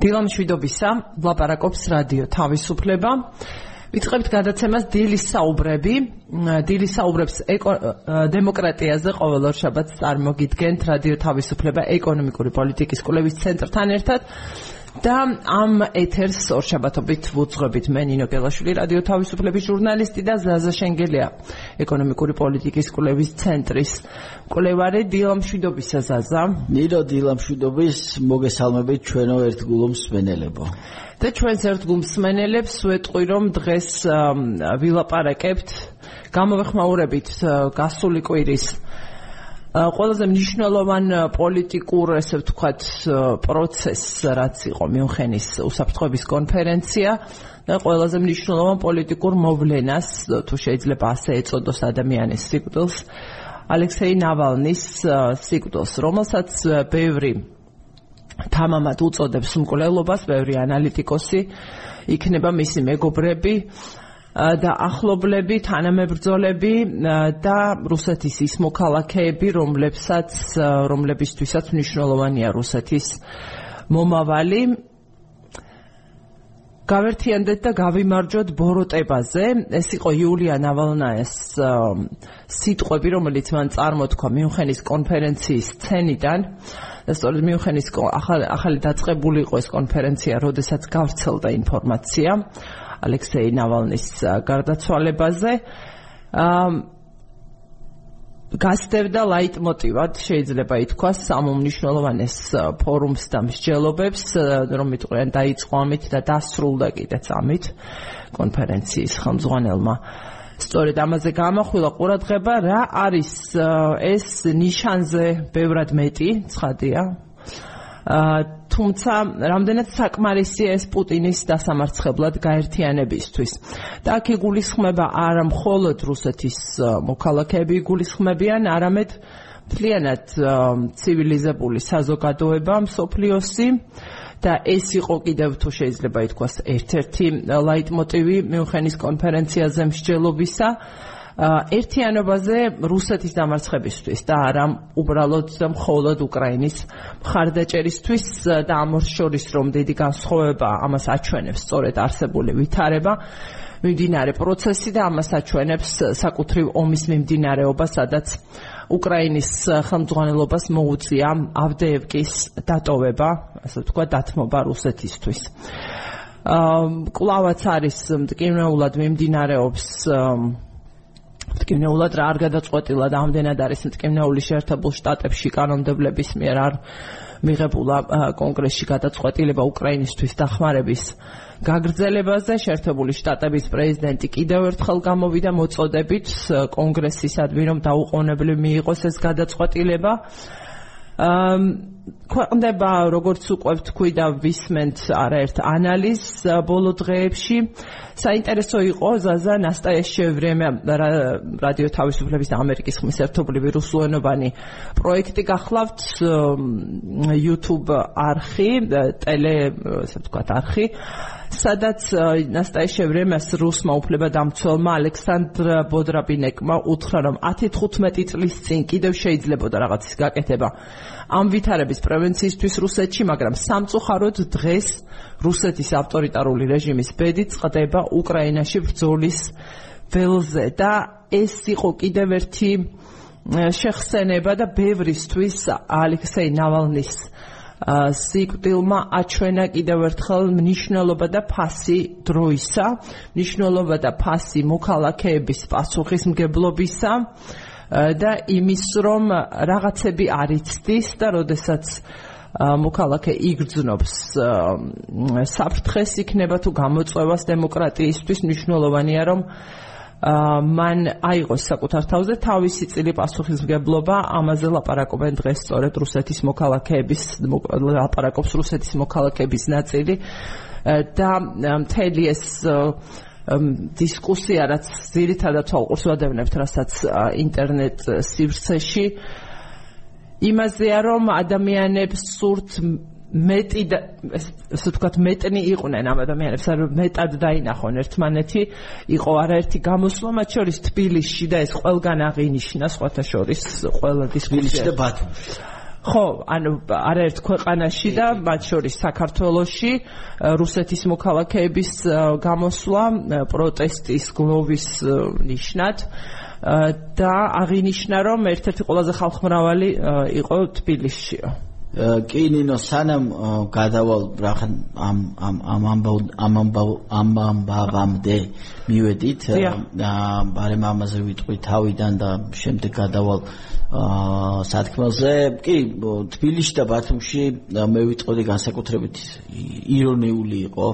დილამშვიდობისა, ლაპარაკობს რადიო თავისუფლება. ვიწყებთ გადაცემას დილის საუბრები. დილის საუბრებს დემოკრატიაზე ყოველ ორ შაბათს წარმოგიდგენთ რადიო თავისუფლება ეკონომიკური პოლიტიკის კვლევის ცენტრთან ერთად. და ამ ეთერს ორშაბათობით ვუძღვებით. მე ნინო გელაშვილი რადიო თავისუფლების ჟურნალისტი და ზაზა შენგელია ეკონომიკური პოლიტიკის კვლევის ცენტრის კვლევარი დილამშვიდობისა ზაზა. ნინო დილამშვიდობის მოგესალმებით ჩვენო ერთგულოს მსმენელებო და ჩვენს ერთგულს მსმენელებს ვეტყვი რომ დღეს ვილაპარაკებთ გამოვეხმაურებით გასული კვირის ყველაზე მნიშვნელოვან პოლიტიკურ ესე ვთქვათ პროცესს რაც იყო მიუნხენის უსაფრთხოების კონფერენცია და ყველაზე მნიშვნელოვან პოლიტიკურ მოვლენას თუ შეიძლება ასე ეწოდოს ადამიანის სიკვდილს ალექსეი ნავალნის სიკვდილს. რომელსაც ბევრი თამამად უწოდებს მკვლელობას ბევრი ანალიტიკოსი იქნება მისი მეგობრები და ახლობლები, თანამებრძოლები და რუსეთის ის მოქალაქეები, რომლებსაც რომლებისთვისაც მნიშვნელოვანია რუსეთის მომავალი. გავერთიანდეთ და გავიმარჯვოთ ბოროტებაზე. ეს იყო იულია ნავალნაეს სიტყვები, რომელიც მან წარმოთქვა მიუნხენის კონფერენციის სცენიდან. და სწორედ მიუნხენის ახალი ახალი დაწყებული იყო ეს კონფერენცია, როდესაც გავრცელდა ინფორმაცია. ალექსეი ნავალნის გარდაცვალებაზე. აა გასდევდა ლაიტმოტივად შეიძლება ითქვას სამომნიშნელოვანეს ფორუმს და მსჯელობებს რომ მიტყვიან დაიწყო ამით და დასრულდა კიდეც ამით კონფერენციის ხელმძღვანელმა სწორედ ამაზე გამახვილა ყურადღება რა არის ეს ნიშანზე ბევრად მეტი ცხადია თუმცა რამდენად საკმარისია ეს პუტინის დასამარცხებლად გაერთიანებისთვის. და აქ იგულისხმება არა მხოლოდ რუსეთის მოქალაქეები იგულისხმებიან, არამედ მთლიანად ცივილიზებული საზოგადოება მსოფლიოსი და ეს იყო კიდევ თუ შეიძლება ითქვას ერთ-ერთი ლაიტმოტივი მიუნხენის კონფერენციაზე მსჯელობისა. ერთიანობაზე რუსეთის დამარცხებისთვის და არა უბრალოდ მხოლოდ უკრაინის მხარდაჭერისთვის და ამ შორის რომ დიდი განსხვავება ამას აჩვენებს სწორედ არსებული ვითარება მიმდინარე პროცესი და ამას აჩვენებს საკუთრივ ომის მიმდინარეობა სადაც უკრაინის ხელმძღვანელობას მოუწია ავდეევკის დატოვება ასე ვთქვა დათმობა რუსეთისთვის. აა კლავაც არის მტკივნეულად მიმდინარეობს მტკივნეულად რა არ გადაწყვეტილა. და ამდენად არის მტკივნეული შეერთებულ შტატებში კანონმდებლების მიერ არ მიღებულა კონგრესში გადაწყვეტილება უკრაინისთვის დახმარების გაგრძელებაზე. შეერთებული შტატების პრეზიდენტი კიდევ ერთხელ გამოვიდა მოწოდებით კონგრესისადმი რომ დაუყოვნებლივ მიიღოს ეს გადაწყვეტილება. ქვეყნდება როგორც უკვე თქვი და ვისმენთ არაერთ ანალიზს ბოლო დღეებში საინტერესო იყო ზაზა ნასტაეშე ვრემე რადიო თავისუფლების და ამერიკის ხმის ერთობლივი რუსულენოვანი პროექტი გახლავთ YouTube არხი ტელე ასე ვთქვათ არხი. სადაც ნასტაეშე ვრემეს რუსმა უფლებადამცველმა ალექსანდრ ბოდრაბინეკმა უთხრა რომ 10-15 წლის წინ კიდევ შეიძლებოდა რაღაცის გაკეთება ამ ვითარების პრევენციისთვის რუსეთში, მაგრამ სამწუხაროდ დღეს რუსეთის ავტორიტარული რეჟიმის ბედი წდება უკრაინაში ბრძოლის ველზე და ეს იყო კიდევ ერთი შეხსენება და ბევრისთვის ალექსეი ნავალნის სიკვდილმა აჩვენა კიდევ ერთხელ მნიშვნელობა და ფასი დროისა, მნიშვნელობა და ფასი მოქალაქეების პასუხისმგებლობისა და იმის რომ რაღაცები არ იცდის და როდესაც მოქალაქე იგრძნობს. საფრთხეს იქნება თუ გამოწვევას დემოკრატიისთვის მნიშვნელოვანია რომ მან აიღოს საკუთარ თავზე თავისი წილი პასუხისმგებლობა. ამაზე ლაპარაკობენ დღეს სწორედ რუსეთის მოქალაქეების ლაპარაკობს რუსეთის მოქალაქეების ნაწილი. და მთელი ეს დისკუსია რაც ძირითადად თვალყურს ვადევნებთ რასაც ინტერნეტ სივრცეში იმაზეა რომ ადამიანებს სურთ მეტი ასე ვთქვათ მეტნი იყვნენ ამ ადამიანებს რომ მეტად დაინახონ. ერთმანეთი იყო არაერთი გამოსვლა მათ შორის თბილისში და ეს ყველგან აღინიშნა სხვათა შორის ყველა დისკუსია. თბილისში და ბათუმში. ხო, ანუ არაერთ ქვეყანაში და მათ შორის საქართველოში რუსეთის მოქალაქეების გამოსვლა პროტესტის გლოვის ნიშნად და აღინიშნა რომ ერთ-ერთი ყველაზე ხალხმრავალი იყო თბილისშიო. კი ნინო სანამ გადავალ რახან ამ ამ ამ ამ ამ ამბავამდე მივედით და ბარემ ამაზე ვიტყვი თავიდან და შემდეგ გადავალ სათქმელზე. კი თბილისში და ბათუმში მე ვიტყოდი განსაკუთრებით ირონიული იყო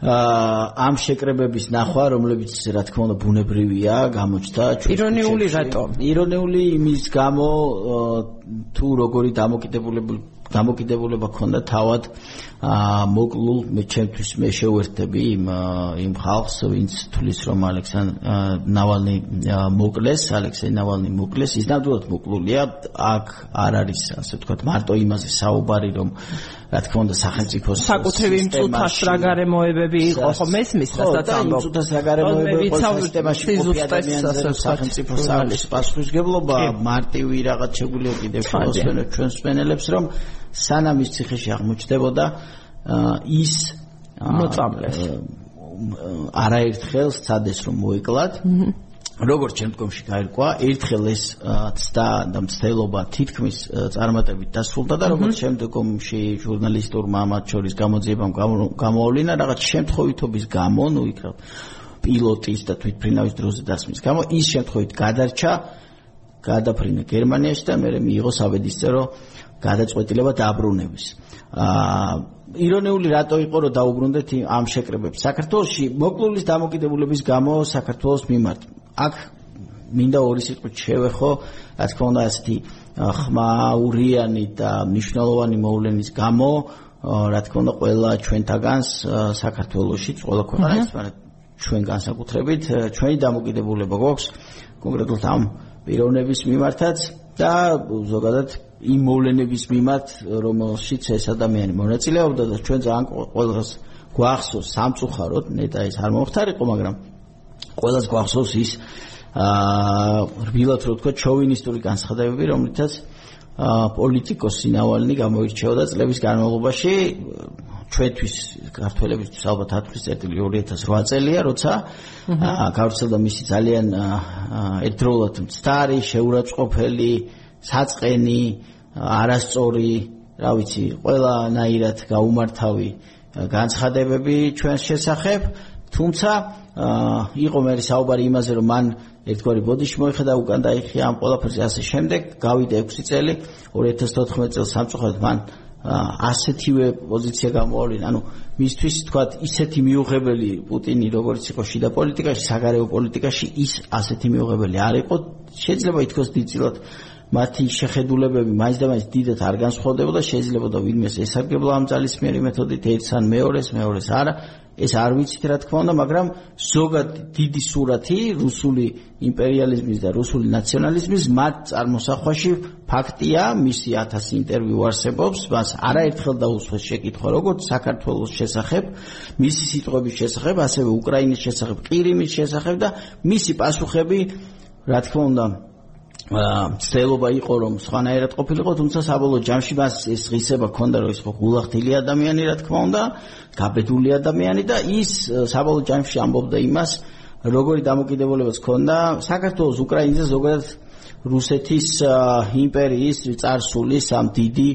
ამ შეკრებების ნახვა, რომლებიც რა თქმა უნდა ბუნებრივია, გამოჩნდა ირონიული რატომ? ირონიული იმის გამო თუ როგორი დამოკიდებულება დამოკიდებულება ქონდა თავად მოკლულ მე ჩემთვის მე შეუერთდები იმ იმ ხალხს ვინც თulis რომ ალექსანდრ ნავალნი მოკლეს ალექსეი ნავალნი მოკლეს ის ნამდვილად მოკლულია აქ არ არის ასე ვთქვათ მარტო იმაზე საუბარი რომ რა თქმა უნდა სახელმწიფოს საკუთრივი მწუთას რა გარემოებები იყო ხო მესმის რასაც ამბობ მწუთას რა გარემოებები იყო სისტემაში ყოფილი ადამიანზე სახელმწიფოს არის პასუხისგებლობა მარტივი რაღაც შეგვიძლია კიდევ შევასვენოთ ჩვენს სპენელებს რომ სანამ ის ციხეში აღმოჩნდებოდა ის მოწამლეს. არაერთხელ სცადეს რომ მოეკლათ. როგორც შემდგომში გაირკვა ერთხელ ეს ცდა და მცდელობა თითქმის წარმატებით დასრულდა და როგორც შემდგომში ჟურნალისტურმა მათ შორის გამოძიებამ გამოავლინა რაღაც შემთხვევითობის გამო ნუ იქ პილოტის და თვითფრინავის დროზე დასმის გამო ის შემთხვევით გადარჩა გადაფრინა გერმანიაში და მე მიიღო საბედისწერო გადაწყვეტილება დაბრუნების. აა ირონიული რატო იყო რომ დაუბრუნდეთ ამ შეკრებებს საქართველოსში მოკლულის დამოკიდებულების გამო საქართველოს მიმართ. აქ მინდა ორი სიტყვით შევეხო, რა თქმა უნდა, ასეთი ხმაურიანი და მნიშვნელოვანი მოვლენის გამო, რა თქმა უნდა, ყველა ჩვენთაგანს საქართველოსში, ყველა ქვეყანას, მაგრამ ჩვენ განსაკუთრებით, ჩვენი დამოკიდებულება გვაქვს კონკრეტულად ამ პიროვნების მიმართაც და ზოგადად იმ მოვლენების მიმართ, რომელშიც ეს ადამიანი მონაწილეობდა და ჩვენ ძალიან ყველას გვახსოვს სამწუხაროდ, ნეტა ეს არ მომხდარიყო, მაგრამ ყველას გვახსოვს ის აა რბილად რო თქვა ჩოვინისტური განცხადებები, რომლითაც აა პოლიტიკოსი ნავალნი გამოირჩეოდა წლების განმავლობაში ჩვენთვის ქართველებისთვის ალბათ 10.2008 წელია, როცა აა გავრცელდა მისი ძალიან ერთდროულად მცდარი, შეურაცხყოფელი, საწყენი, არასწორი, რა ვიცი, ყველანაირად გაუმართავი განცხადებები ჩვენს შესახებ, თუმცა იყო მე საუბარი იმაზე, რომ მან ერთგვარი ბოდიში მოიხდა უკან დაიხია ამ ყველაფერზე. ასე შემდეგ, გავიდა 6 წელი, 2014 წელს სამწუხაროდ მან ასეთივე პოზიცია გამოავლინა, ანუ მისთვის თქვა ისეთი მიუღებელი პუტინი როგორც იყო შიდა პოლიტიკაში, საგარეო პოლიტიკაში, ის ასეთი მიუღებელი არ იყო, შეიძლება ითქვას დიდწილად მათი შეხედულებები მაინც და მაინც დიდად არ განსხვავდებოდა, შეიძლება და ვინმეს ესარგებლა ამ ძალისმიერი მეთოდით ერთს ან მეორეს, მეორეს არა, ეს არ ვიცით რა თქმა უნდა, მაგრამ ზოგად დიდი სურათი რუსული იმპერიალიზმის და რუსული ნაციონალიზმის მათ წარმოსახვაში ფაქტია, მისი 1000 ინტერვიუ არსებობს, მას არაერთხელ დაუსვეს შეკითხვა როგორც საქართველოს შესახებ, მისი სიტყვების შესახებ, ასევე უკრაინის შესახებ, ყირიმის შესახებ და მისი პასუხები რა თქმა უნდა ცდელობა იყო რომ სხვანაირად ყოფილიყო, თუმცა საბოლოო ჯამში მას ეს ღირსება ჰქონდა რომ ის ხო გულახდილი ადამიანი რა თქმა უნდა, გაბედული ადამიანი და ის საბოლოო ჯამში ამბობდა იმას, როგორი დამოკიდებულებაც ჰქონდა საქართველოს უკრაინაზე ზოგადად რუსეთის იმპერიის წარსულის ამ დიდი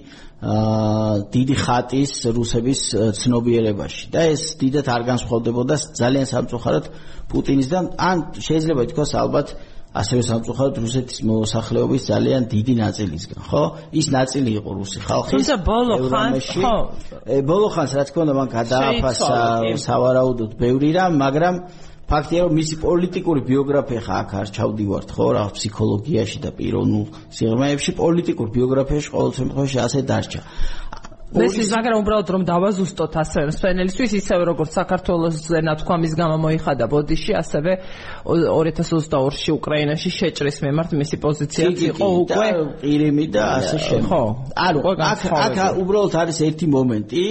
დიდი ხატის რუსების ცნობიერებაში. და ეს დიდად არ განსხვავდებოდა ძალიან სამწუხაროდ პუტინისგან ან შეიძლება ითქვას ალბათ ასევე სამწუხაროდ რუსეთის მოსახლეობის ძალიან დიდი ნაწილისგან, ხო? ის ნაწილი იყო რუსი ხალხი. თუმცა ბოლო ხანს, ხო? ბოლო ხანს რა თქმა უნდა მან გადააფასა სავარაუდოდ ბევრი რამ, მაგრამ ფაქტია რომ მისი პოლიტიკური ბიოგრაფია ხა აქ არ ჩავდივართ, ხო? რა ფსიქოლოგიაში და პიროვნულ სიღრმეებში პოლიტიკურ ბიოგრაფიაში ყოველ შემთხვევაში ასე დარჩა. მესმის მაგრამ უბრალოდ რომ დავაზუსტოთ ასე სპენელისთვის ისევე როგორც საქართველოსზე ნათქვამის გამო მოიხადა ბოდიში ასევე 2022-ში უკრაინაში შეჭრის მიმართ მისი პოზიციაც იყო უკვე ყირიმი და ასე შემდეგ. ხო ანუ აქ აქ უბრალოდ არის ერთი მომენტი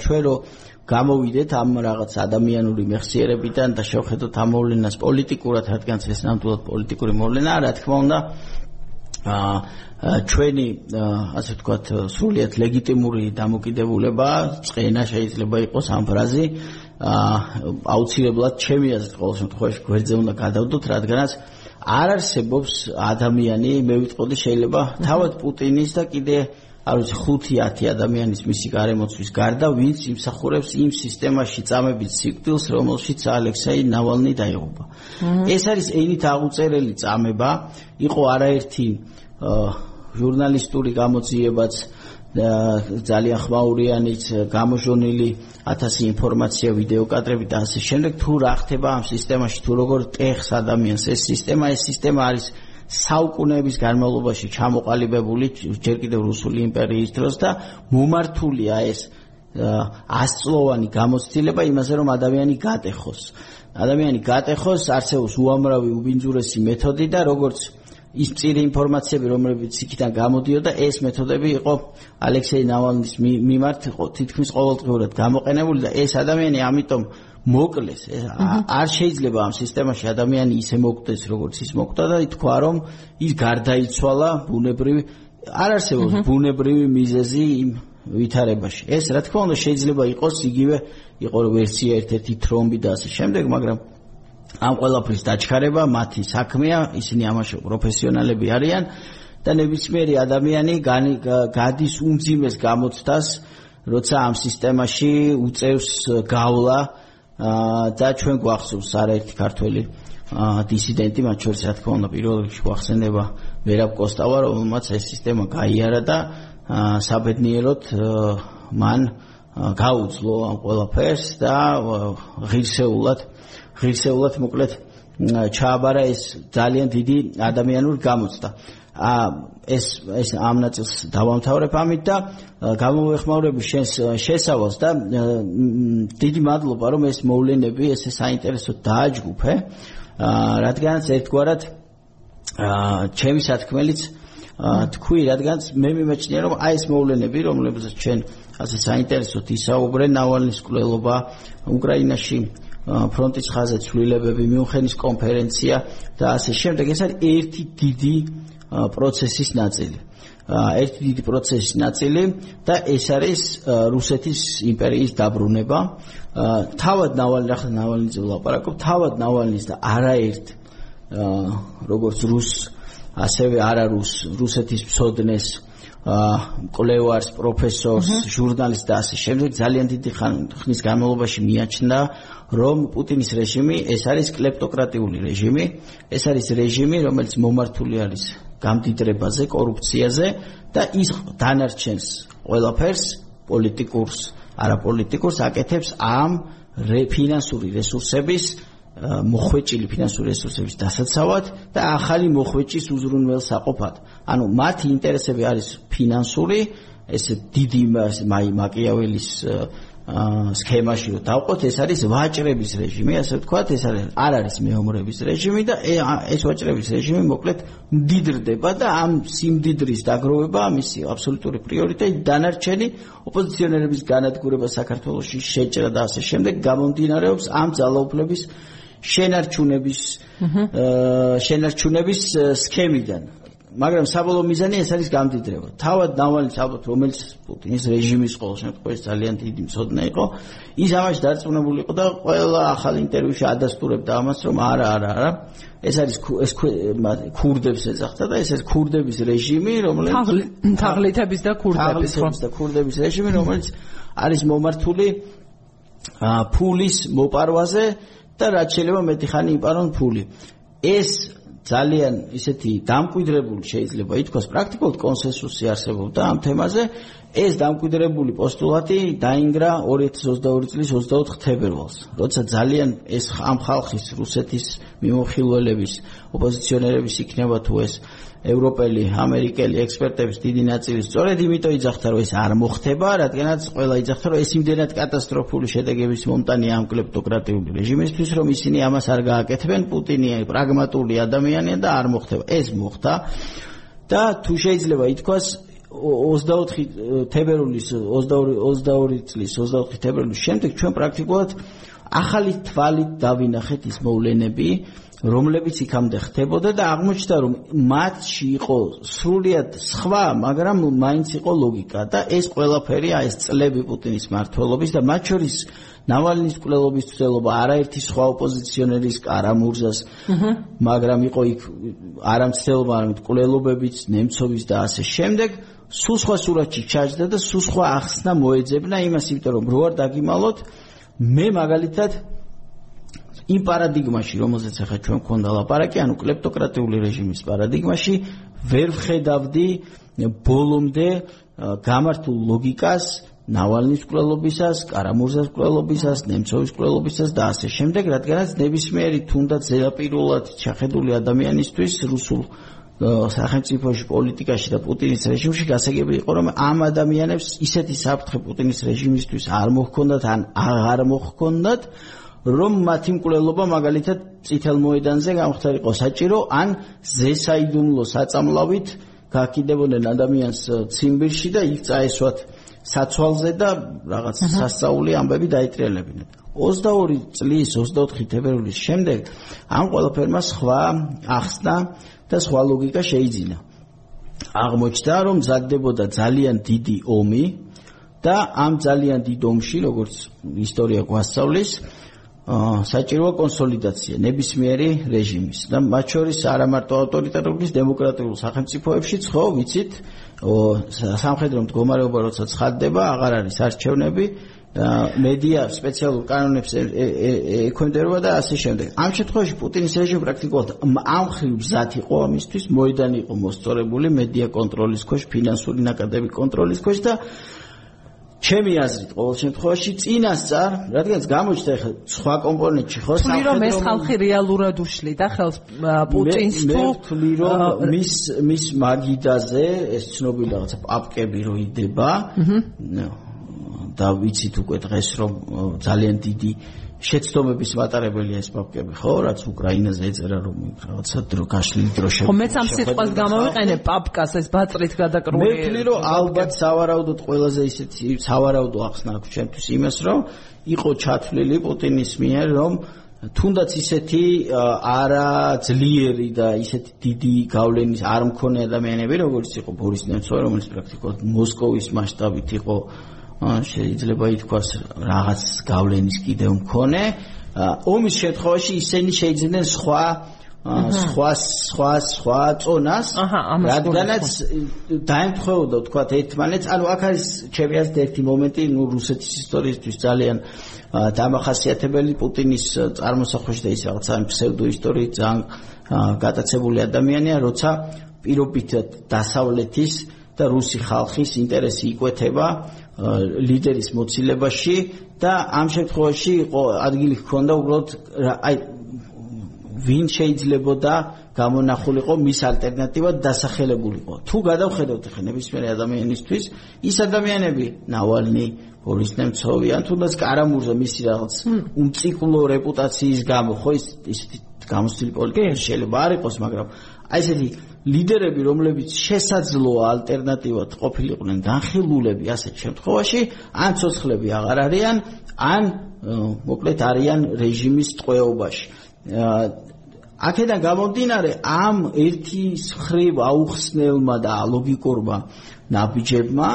ჩვენ რო გამოვიდეთ ამ რაღაც ადამიანური მეხსიერებიდან და შევხედოთ ამ მოვლენას პოლიტიკურად რადგანაც ეს ნამდვილად პოლიტიკური მოვლენაა რა თქმა უნდა ჩვენი ასე ვთქვათ სრულიად ლეგიტიმური დამოკიდებულება წენა შეიძლება იყოს ამ ფრაზი. აა აუცილებლად ჩემი აზრით ყოველ შემთხვევაში გვერდზე უნდა გადავდოთ რადგანაც არ არსებობს ადამიანი მე ვიტყოდი შეიძლება თავად პუტინის და კიდე არ ვიცი 5-10 ადამიანის მისი გარემოცვის გარდა ვინც იმსახურებს იმ სისტემაში წამებით სიკვდილს რომელშიც ალექსეი ნავალნი დაიღუპა. ეს არის ენით აღუწერელი წამება. იყო არაერთი ჟურნალისტური გამოძიებაც ძალიან ხმაურიანიც გამოჟონილი 1000 ინფორმაცია ვიდეო კადრები და ასე შემდეგ. თუ რა ხდება ამ სისტემაში თუ როგორ ტეხს ადამიანს ეს სისტემა ეს სისტემა არის საუკუნეების განმავლობაში ჩამოყალიბებული ჯერ კიდევ რუსული იმპერიის დროს და მომართულია ეს ასწლოვანი გამოცდილება იმაზე რომ ადამიანი გატეხოს. ადამიანი გატეხოს არსებობს უამრავი უბინძურესი მეთოდი და როგორც ის წირი ინფორმაციები რომლებიც იქიდან გამოდიოდა ეს მეთოდები იყო ალექსეი ნავალნის მიმართ თითქმის ყოველდღიურად გამოყენებული და ეს ადამიანი ამიტომ მოკლეს არ შეიძლება ამ სისტემაში ადამიანი ისე მოკვდეს როგორც ის მოკვდა და ითქვა რომ ის გარდაიცვალა ბუნებრივი არ არსებობს ბუნებრივი მიზეზი იმ ვითარებაში. ეს რა თქმა უნდა შეიძლება იყოს იგივე იყო ვერსია ერთ-ერთი თრომბი და ასე შემდეგ მაგრამ ამ ყველაფრის დაჩქარება მათი საქმეა ისინი ამაში პროფესიონალები არიან და ნებისმიერი ადამიანი გადის უმძიმეს გამოცდას როცა ამ სისტემაში უწევს გავლა და ჩვენ გვახსოვს არაერთი ქართველი დისიდენტი მათ შორის რა თქმა უნდა პირველ რიგში გვახსენდება ვერაბ კოსტავა რომელმაც ეს სისტემა გაიარა და საბედნიეროდ მან გაუძლო ამ ყველაფერს და ღირსეულად ღირსეულად მოკლედ ჩააბარა ეს ძალიან დიდი ადამიანური გამოცდა ეს ეს ამ ნაწილს დავამთავრებ ამით და გამოვეხმაურები შენს შესავალს და დიდი მადლობა რომ ეს მოვლენები ესე საინტერესო დააჯგუფე რადგანაც ერთგვარად ჩემი სათქმელიც თქვი რადგანაც მე მიმეჩნია რომ აი ეს მოვლენები რომლებსაც ჩვენ ასე საინტერესოდ ისაუბრე ნავალნის კვლელობა უკრაინაში ფრონტის ხაზზე ცვლილებები მიუნხენის კონფერენცია და ასე შემდეგ ეს არის ერთი დიდი პროცესის ნაწილი. ერთი დიდი პროცესის ნაწილი და ეს არის რუსეთის იმპერიის დაბრუნება. თავად ნავალნი ახლა ნავალნიზე ვლაპარაკობ, თავად ნავალნის და არაერთ როგორც რუს ასევე არარუს რუსეთის ფსოდნეს კოლევარს პროფესორს ჟურნალისტს და ასე შემდეგ ძალიან დიდი ხნის განმავლობაში მიაჩნდა რომ პუტინის რეჟიმი ეს არის კლეპტოკრატიული რეჟიმი ეს არის რეჟიმი რომელიც მომართული არის გამდიდრებაზე, კორუფციაზე და ის დანარჩენს ყველაფერს პოლიტიკურს, არაპოლიტიკურს აკეთებს ამ ფინანსური რესურსების მოხვეჭილი ფინანსური რესურსების დასაცავად და ახალი მოხვეჭის უზრუნველსაყოფად. ანუ მათი ინტერესები არის ფინანსური, ეს დიდი მაკიაველის სქემაში რომ დავყოთ, ეს არის ვაჭრების რეჟიმი, ასე ვთქვათ, ეს არის არ არის მეომრების რეჟიმი და ეს ვაჭრების რეჟიმი მოკლედ მდიდრდება და ამ სიმდიდრის დაგროვება მისი აბსოლუტური პრიორიტეტი დანარჩენი ოპოზიციონერების განადგურება საქართველოსში შეჭრა და ასე შემდეგ გამომდინარეობს ამ ძალაუფლების შენარჩუნების შენარჩუნების სქემიდან მაგრამ საბოლოო მიზანი ეს არის გამდიდრება. თავად ნავალის ალბათ რომელიც პუტინის რეჟიმის ყოველ შემთხვევაში ძალიან დიდი მსოდნა იყო, ის ამაში დარწმუნებული იყო და ყველა ახალ ინტერვიუში ადასტურებდა ამას, რომ არა, არა, არა. ეს არის ეს ქურდებს ეძახდა და ეს არის ქურდების რეჟიმი, რომელიც თაღლითების და ქურდების და ქურდების რეჟიმი, რომელიც არის მომართული ფულის მოპარვაზე და რაც შეიძლება მეტი ხანი იპარონ ფული. ეს ძალიან ისეთი დამკვიდრებული შეიძლება ითქვას პრაქტიკულად კონსენსუსი არსებობდა ამ თემაზე ეს დამკვიდრებული პოსტულატი დაინგრა 2022 წლის 24 თებერვალს როცა ძალიან ეს ამ ხალხის რუსეთის მიმოხილველების ოპოზიციონერების იქნება თუ ეს ევროპელი, ამერიკელი ექსპერტების დიდი ნაწილი სწორედ იმიტომ იძახდა, რომ ეს არ მოხდება, რადგანაც ყველა იძახდა, რომ ეს იმდენად კატასტროფული შედეგების მომტანია ამ კლეპტოკრატიული რეჟიმისთვის, რომ ისინი ამას არ გააკეთებენ, პუტინი პრაგმატული ადამიანია და არ მოხდება. ეს მოხდა. და თუ შეიძლება ითქვას 24 თებერვლის 22 22 წლის 24 თებერვლის შემდეგ ჩვენ პრაქტიკულად ახალი თვალით დავინახეთ ის მოვლენები, რომლებიც იქამდე ხდებოდა და აღმოჩნდა რომ მათში იყო სრულიად სხვა, მაგრამ მაინც იყო ლოგიკა და ეს ყველაფერი აი ეს წლები პუტინის მართლობის და მათ შორის ნავალნის კვლელობის ცდელობა არაერთი სხვა ოპოზიციონერის კარამურზას მაგრამ იყო იქ არამცდელობა არამედ კვლელობებიც ნემცოვის და ასე შემდეგ სულ სხვა სურათში ჩაჯდა და სულ სხვა ახსნა მოეძებნა იმას იმიტომ რომ რო არ დაგიმალოთ მე მაგალითად იმ პარადიგმაში, რომელზეც ახლა ჩვენ გვქონდა ლაპარაკი, ანუ კლეპტოკრატიული რეჟიმის პარადიგმაში, ვერ ვხედავდი ბოლომდე გამართულ ლოგიკას ნავალნის კვლელობისას, კარამურზას კვლელობისას, ნემცოვის კვლელობისას და ასე შემდეგ, რადგანაც ნებისმიერი თუნდაც ზედაპირულად ჩახედული ადამიანისთვის რუსულ სახელმწიფოში, პოლიტიკაში და პუტინის რეჟიმში გასაგები იყო, რომ ამ ადამიანებს ისეთი საფრთხე პუტინის რეჟიმისთვის არ მოჰქონდათ ან აღარ მოჰქონდათ, რომ მათი მკვლელობა მაგალითად წითელ მოედანზე გამختارიყო საჭირო ან ზესაიდუმლო საწამლავით გაკიდებოდნენ ადამიანს ციმბირში და იქ წაესვათ საცვალზე და რაღაც სასწაული ამბები დაიტრიალებინათ. 22 წლის 24 თებერვლის შემდეგ ამ ყველაფერმა სხვა ახსნა და სხვა ლოგიკა შეიძინა. აღმოჩნდა, რომ მზადდებოდა ძალიან დიდი ომი და ამ ძალიან დიდ ომში, როგორც ისტორია გვასწავლის, საჭიროა კონსოლიდაცია ნებისმიერი რეჟიმის და მათ შორის არა მარტო ავტორიტარული დემოკრატიულ სახელმწიფოებშიც, ხო, ვიცით, სამხედრო მდგომარეობა როცა ცხადდება, აღარ არის არჩევნები, მედია სპეციალურ კანონებს ექვემდებარება და ასე შემდეგ. ამ შემთხვევაში პუტინის რეჟიმი პრაქტიკულად ამ ხრივ მზად იყო ამისთვის, მოედანი იყო მოსწორებული მედია კონტროლის ქვეშ, ფინანსური ნაკადები კონტროლის ქვეშ და ჩემი აზრით, ყოველ შემთხვევაში წინასწარ, რადგანაც გამოჩნდა ახლა სხვა კომპონენტში ხო სამხედრო რომ ეს ხალხი რეალურად უშლიდა ხელს პუტინს თუ მე ვთვლი რომ მის მის მაგიდაზე ეს ცნობილი რაღაცა პაპკები რო იდება აჰა და ვიცით უკვე დღეს რომ ძალიან დიდი შეცდომების მატარებელია ეს პაპკები ხო? რაც უკრაინაზე ეწერა რომ რაღაცა დრო გაშლილი დრო შე ხო მეც ამ სიტყვას გამოვიყენე პაპკას ეს ბაწრით გადაკრული მე ვთვლი რომ ალბათ სავარაუდოდ ყველაზე ისეთი სავარაუდო ახსნა აქვს ჩემთვის იმას რომ იყო ჩათვლილი პუტინის მიერ რომ თუნდაც ისეთი არა ძლიერი და ისეთი დიდი გავლენის არ მქონე ადამიანები როგორც იყო ბორის ნემცოვი რომელიც პრაქტიკულად მოსკოვის მასშტაბით იყო შეიძლება ითქვას რაღაც გავლენის კიდევ მქონე. ომის შემთხვევაში ისინი შეიძლებენ სხვა სხვა სხვა სხვა წონას. რადგანაც დაემთხვეოდა თქვა ერთმანეთს. ანუ აქ არის ჩემი აზრით ერთი მომენტი ნუ რუსეთის ისტორიისთვის ძალიან დამახასიათებელი პუტინის წარმოსახვეში და ის რაღაცა ფსევდო ისტორიით ძალიან გატაცებული ადამიანია როცა პირობითად დასავლეთის და რუსი ხალხის ინტერესი იკვეთება ლიდერის მოცილებაში და ამ შემთხვევაში იყო ადგილი ჰქონდა უბრალოდ აი ვინ შეიძლებოდა გამონახულიყო მის ალტერნატივად დასახელებულიყო. თუ გადავხედოთ ხე ნებისმიერ ადამიანისთვის ის ადამიანები ნავალნი ბორის ნემცოვი ან თუნდაც კარამურზა მისი რაღაც უმციკლო რეპუტაციის გამო ხო ის ისეთი გამოსილი პოლიტიკა შეიძლება არ იყოს მაგრამ აი ესეთი ლიდერები, რომლებიც შესაძლოა ალტერნატივად ყოფილიყვნენ განხილულები ასეთ შემთხვევაში, ან ცოცხლები აღარ არიან, ან მოკლედ არიან რეჟიმის ტყვეობაში. აქედან გამომდინარე, ამ ერთი ხრივ აუხსნელმა და ალოგიკურმა ნაბიჯებმა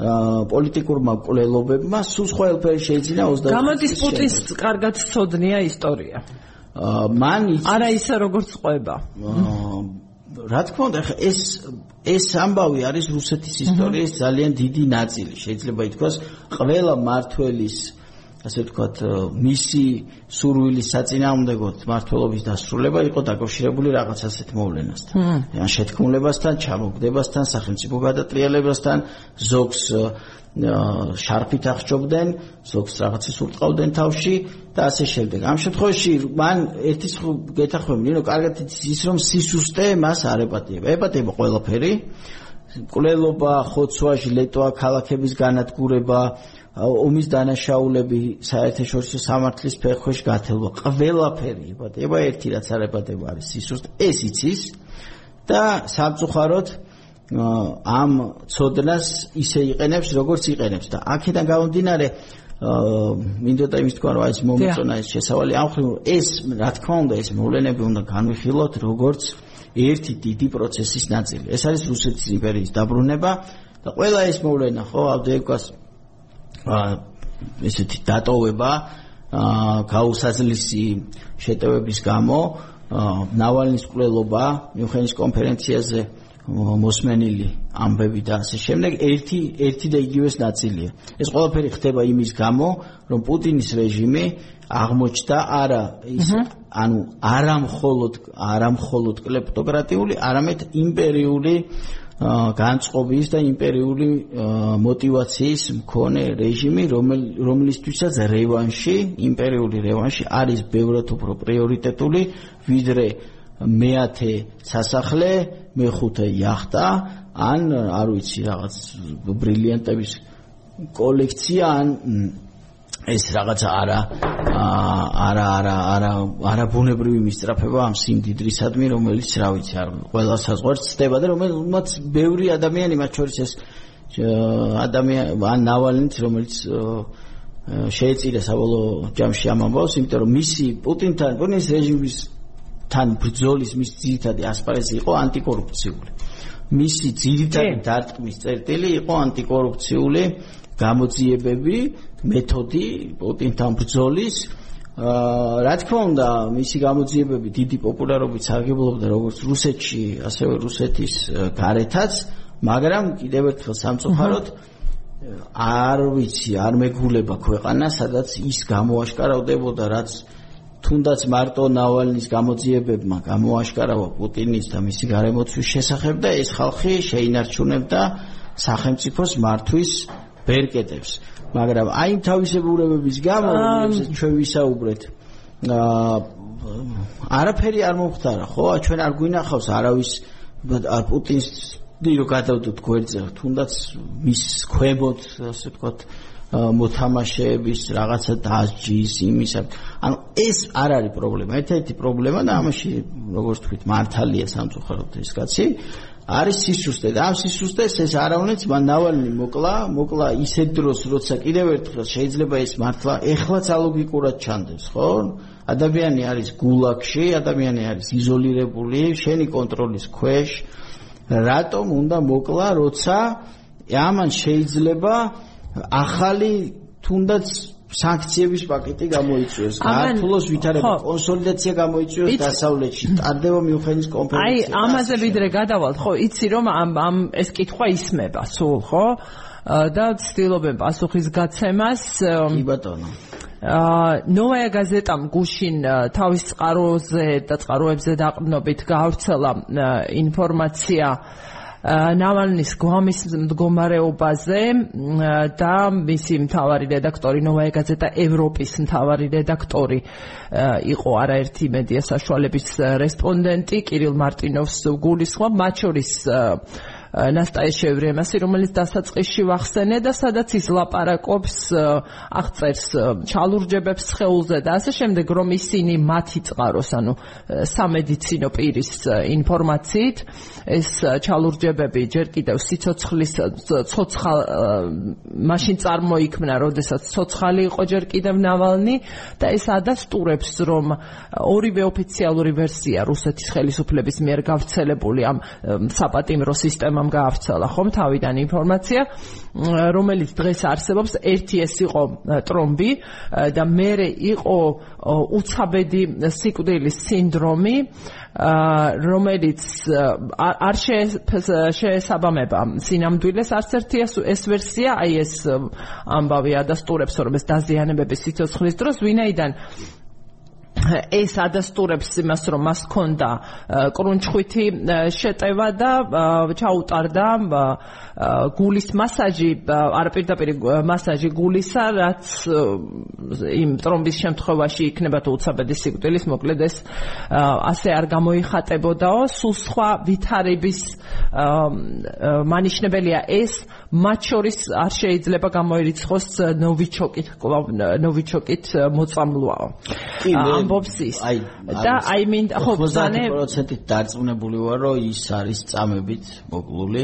პოლიტიკურმა კვლელობებმა სულ სხვა ელფერი შეიძლება 20 გამოდის პუტინს კარგად სწოდნია ისტორია. მან არა ისე როგორც ყვება. რა თქმა უნდა ეს ეს ამბავი არის რუსეთის ისტორიის ძალიან დიდი ნაწილი. შეიძლება ითქვას ყველა მართველის ასე ვთქვათ მისი სურვილის საწინააღმდეგოდ მართველობის დასრულება იყო დაკავშირებული რაღაც ასეთ მოვლენასთან ან შეთქმულებასთან ჩამოგდებასთან სახელმწიფო გადატრიალებასთან ზოგს შარფით აღჭობდნენ, ზოგს რაღაცის ურტყავდნენ თავში და ასე შემდეგ. ამ შემთხვევაში მან ერთის გეთახვები, ნინო, კარგად იცის ის რომ სისუსტე მას არ ეპატიება. ეპატიება ყველაფერი. კვლელობა, ხოცვა, ლეტვა, ქალაქების განადგურება, ომის დანაშაულები, საერთაშორისო სამართლის ფეხქვეშ გათელვა, ყველაფერი ეპატიება. ერთი რაც არ ეპატიება არის სისუსტე. ეს იცის და სამწუხაროდ ამ ცოდნას ისე იყენებს, როგორც იყენებს და აქედან გამომდინარე აა მინდოდა იმის თქვა რომ ეს მომწონა ეს შესავალი ამ ხრივ ეს რა თქმა უნდა ეს მოვლენები უნდა განვიხილოთ როგორც ერთი დიდი პროცესის ნაწილი ეს არის რუსეთის იმპერიის დაბრუნება და ყველა ეს მოვლენა ხო ავდეევკას აა ესეთი დატოვება აა გაუსაძლისი შეტევების გამო ნავალნის კვლელობა მიუნხენის კონფერენციაზე მოსმენილი ამბები და ასე შემდეგ ერთი ერთი და იგივეს ნაწილია. ეს ყველაფერი ხდება იმის გამო, რომ პუტინის რეჟიმი აღმოჩნდა არა ის ანუ არა მხოლოდ არა მხოლოდ კლეპტოკრატიული, არამედ იმპერიული განწყობის და იმპერიული мотиваციის მქონე რეჟიმი, რომლისთვისაც რევანში, იმპერიული რევანში არის ბევრად უფრო პრიორიტეტული, ვიდრე მეათე სასახლე, მეხუთე яхта, ან არ ვიცი რაღაც ბრილიანტების კოლექცია, ან ეს რაღაც არა არა არა არა არა ბუნებრივი მისწრაფება ამ სიმდიდრისადმი რომელიც რა ვიცი არ ყველა საზღვარს ცდება და რომელმაც ბევრი ადამიანი მათ შორის ეს ადამიანი ან ნავალნიც რომელიც შეეწირა საბოლოო ჯამში ამ ამბავს იმიტომ რომ მისი პუტინთან პუტინის რეჟიმის თან ბრძოლის მის ძირითადი ასპარეზი იყო ანტიკორუფციული. მისი ძირითადი დარტყმის წერტილი იყო ანტიკორუფციული გამოძიებები, მეთოდი პუტინთან ბრძოლის. აა რა თქმა უნდა, მისი გამოძიებები დიდი პოპულარობით სარგებლობდა როგორც რუსეთში, ასევე რუსეთის გარეთაც, მაგრამ კიდევ ერთხელ სამწუხაროდ არ ვიცი, არ მეგულება ქვეყანა, სადაც ის გამოაშკარავდებოდა, რაც თუნდაც მარტო ნავალნის გამოძიებებმა გამოაშკარავა პუტინის და მისი გარემოცვის შესახებ და ეს ხალხი შეინარჩუნებდა სახელმწიფოს მართვის ბერკეტებს მაგრამ აი თავისებურებების გამო რომლებსაც ჩვენ ვისაუბრეთ აა არაფერი არ მომხდარა ხო? ჩვენ არ გვინახავს არავის პუტინს დიო გადავდოთ გვერდზე თუნდაც მის ქვემოთ ასე ვთქვათ მოთამაშეების რაღაცა დასჯის იმისა ანუ ეს არ არის პრობლემა. ერთ-ერთი პრობლემა და ამაში როგორც თქვით მართალია სამწუხაროდ ეს კაცი არის სისუსტე და ამ სისუსტეს ეს არავნიც მან ნავალნი მოკლა მოკლა ისეთ დროს როცა კიდევ ერთხელ შეიძლება ეს მართლა ეხლაც ალოგიკურად ჩანდეს ხო? ადამიანი არის გულაგში ადამიანი არის იზოლირებული შენი კონტროლის ქვეშ. რატომ უნდა მოკლა როცა ამან შეიძლება ახალი თუნდაც სანქციების პაკეტი გამოიწვიოს, გართულოს ვითარება, კონსოლიდაცია გამოიწვიოს დასავლეთში, ტარდება მიუხედის კონფერენცია. აი, ამაზე ვიდრე გადავალთ, ხო, იცი რომ ამ ამ ეს კითხვა ისმება სულ, ხო? და ცდილობენ პასუხის გაცემას. კი ბატონო. აა ნოვაია გაზეტამ გუშინ თავის წყაროზე და წყაროებზე დაყრდნობით გავრცელა ინფორმაცია ნავალნის გვამის მდგომარეობაზე და მისი მთავარი რედაქტორი ნოვაია გაზეტა ევროპის მთავარი რედაქტორი იყო არაერთი მედია საშუალების რესპონდენტი კირილ მარტინოვს გულისხმობ. მათ შორის ნასტაია შევრემასი, რომელიც დასაწყისში ვახსენე და სადაც ის ლაპარაკობს, აღწერს ჩალურჯებებს ხეულზე და ასე შემდეგ, რომ ისინი მათი წყაროს, ანუ სამედიცინო პირის ინფორმაციით, ეს ჩალურჯებები ჯერ კიდევ სიცოცხლის ცოცხალ მაშინ წარმოიქმნა, როდესაც ცოცხალი იყო ჯერ კიდევ ნავალნი და ეს ადასტურებს, რომ ორივე ოფიციალური ვერსია რუსეთის ხელისუფლების მიერ გავრცელებული ამ საპატიმრო სისტემა სისტემამ გაავრცელა ხომ? თავიდან ინფორმაცია რომელიც დღეს არსებობს. ერთი ეს იყო ტრომბი და მეორე იყო უცაბედი სიკვდილის სინდრომი რომელიც არ შეესაბამება. სინამდვილეს არც ერთი ეს ვერსია აი ეს ამბავი ადასტურებს რომ ეს დაზიანებები სიცოცხლის დროს ვინაიდან ეს ადასტურებს იმას, რომ მას ჰქონდა კრუნჩხვითი შეტევა და ჩაუტარდა გულის მასაჟი, არაპირდაპირ მასაჟი გულისა, რაც იმ ტრომბის შემთხვევაში იქნება თუ უცაბედი სიკვდილის მოკლედ ეს ასე არ გამოიხატებოდაო, სულ სხვა ვითარების მანიშნებელია ეს მათ შორის არ შეიძლება გამოერიცხოს ნოვიჩოკით, ნოვიჩოკით მოწამლვაო. ამბობს ის. და აი მინდა ხო ბზანე 90%-ით დარწმუნებული ვარ, რომ ის არის წამებით მოკლული.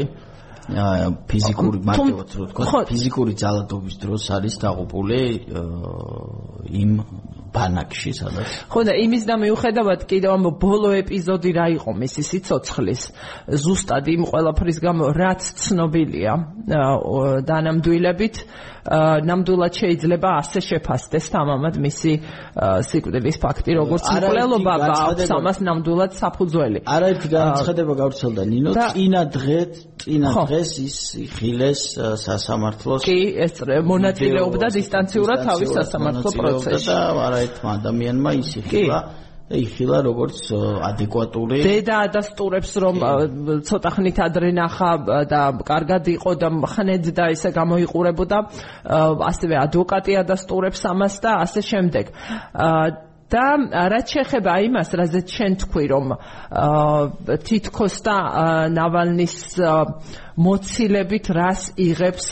ფიზიკური მარტივად რო თქვა ფიზიკური ძალადობის დროს არის დაღუპული იმ ბანაკში სადაც ხო და იმის და მიუხედავად კიდევ ამ ბოლო ეპიზოდი რა იყო მისი სიცოცხლის ზუსტად იმ ყველაფრის გამო რაც ცნობილია დანამდვილებით ნამდვილად შეიძლება ასე შეფასდეს თამამად მისი სიკვდილის ფაქტი როგორც მკვლელობა აქვს ამას ნამდვილად საფუძველი. არაერთი განცხადება გავრცელდა ნინო. წინა დღე წინა დღეს ის ხილეს სასამართლოს კი ეს მონაწილეობდა დისტანციურად თავის სასამართლო პროცესში. და არაერთმა ადამიანმა ის იხილა იხილა როგორც ადეკვატური დედა ადასტურებს რომ ცოტა ხნით ადრე ნახა და კარგად იყო და ხნედ და ისე გამოიყურებოდა ასევე ადვოკატი ადასტურებს ამას და ასე შემდეგ და რაც შეეხება იმას, რაზეც შენ თქვი, რომ თითქოს და ნავალნის მოცილებით რას იღებს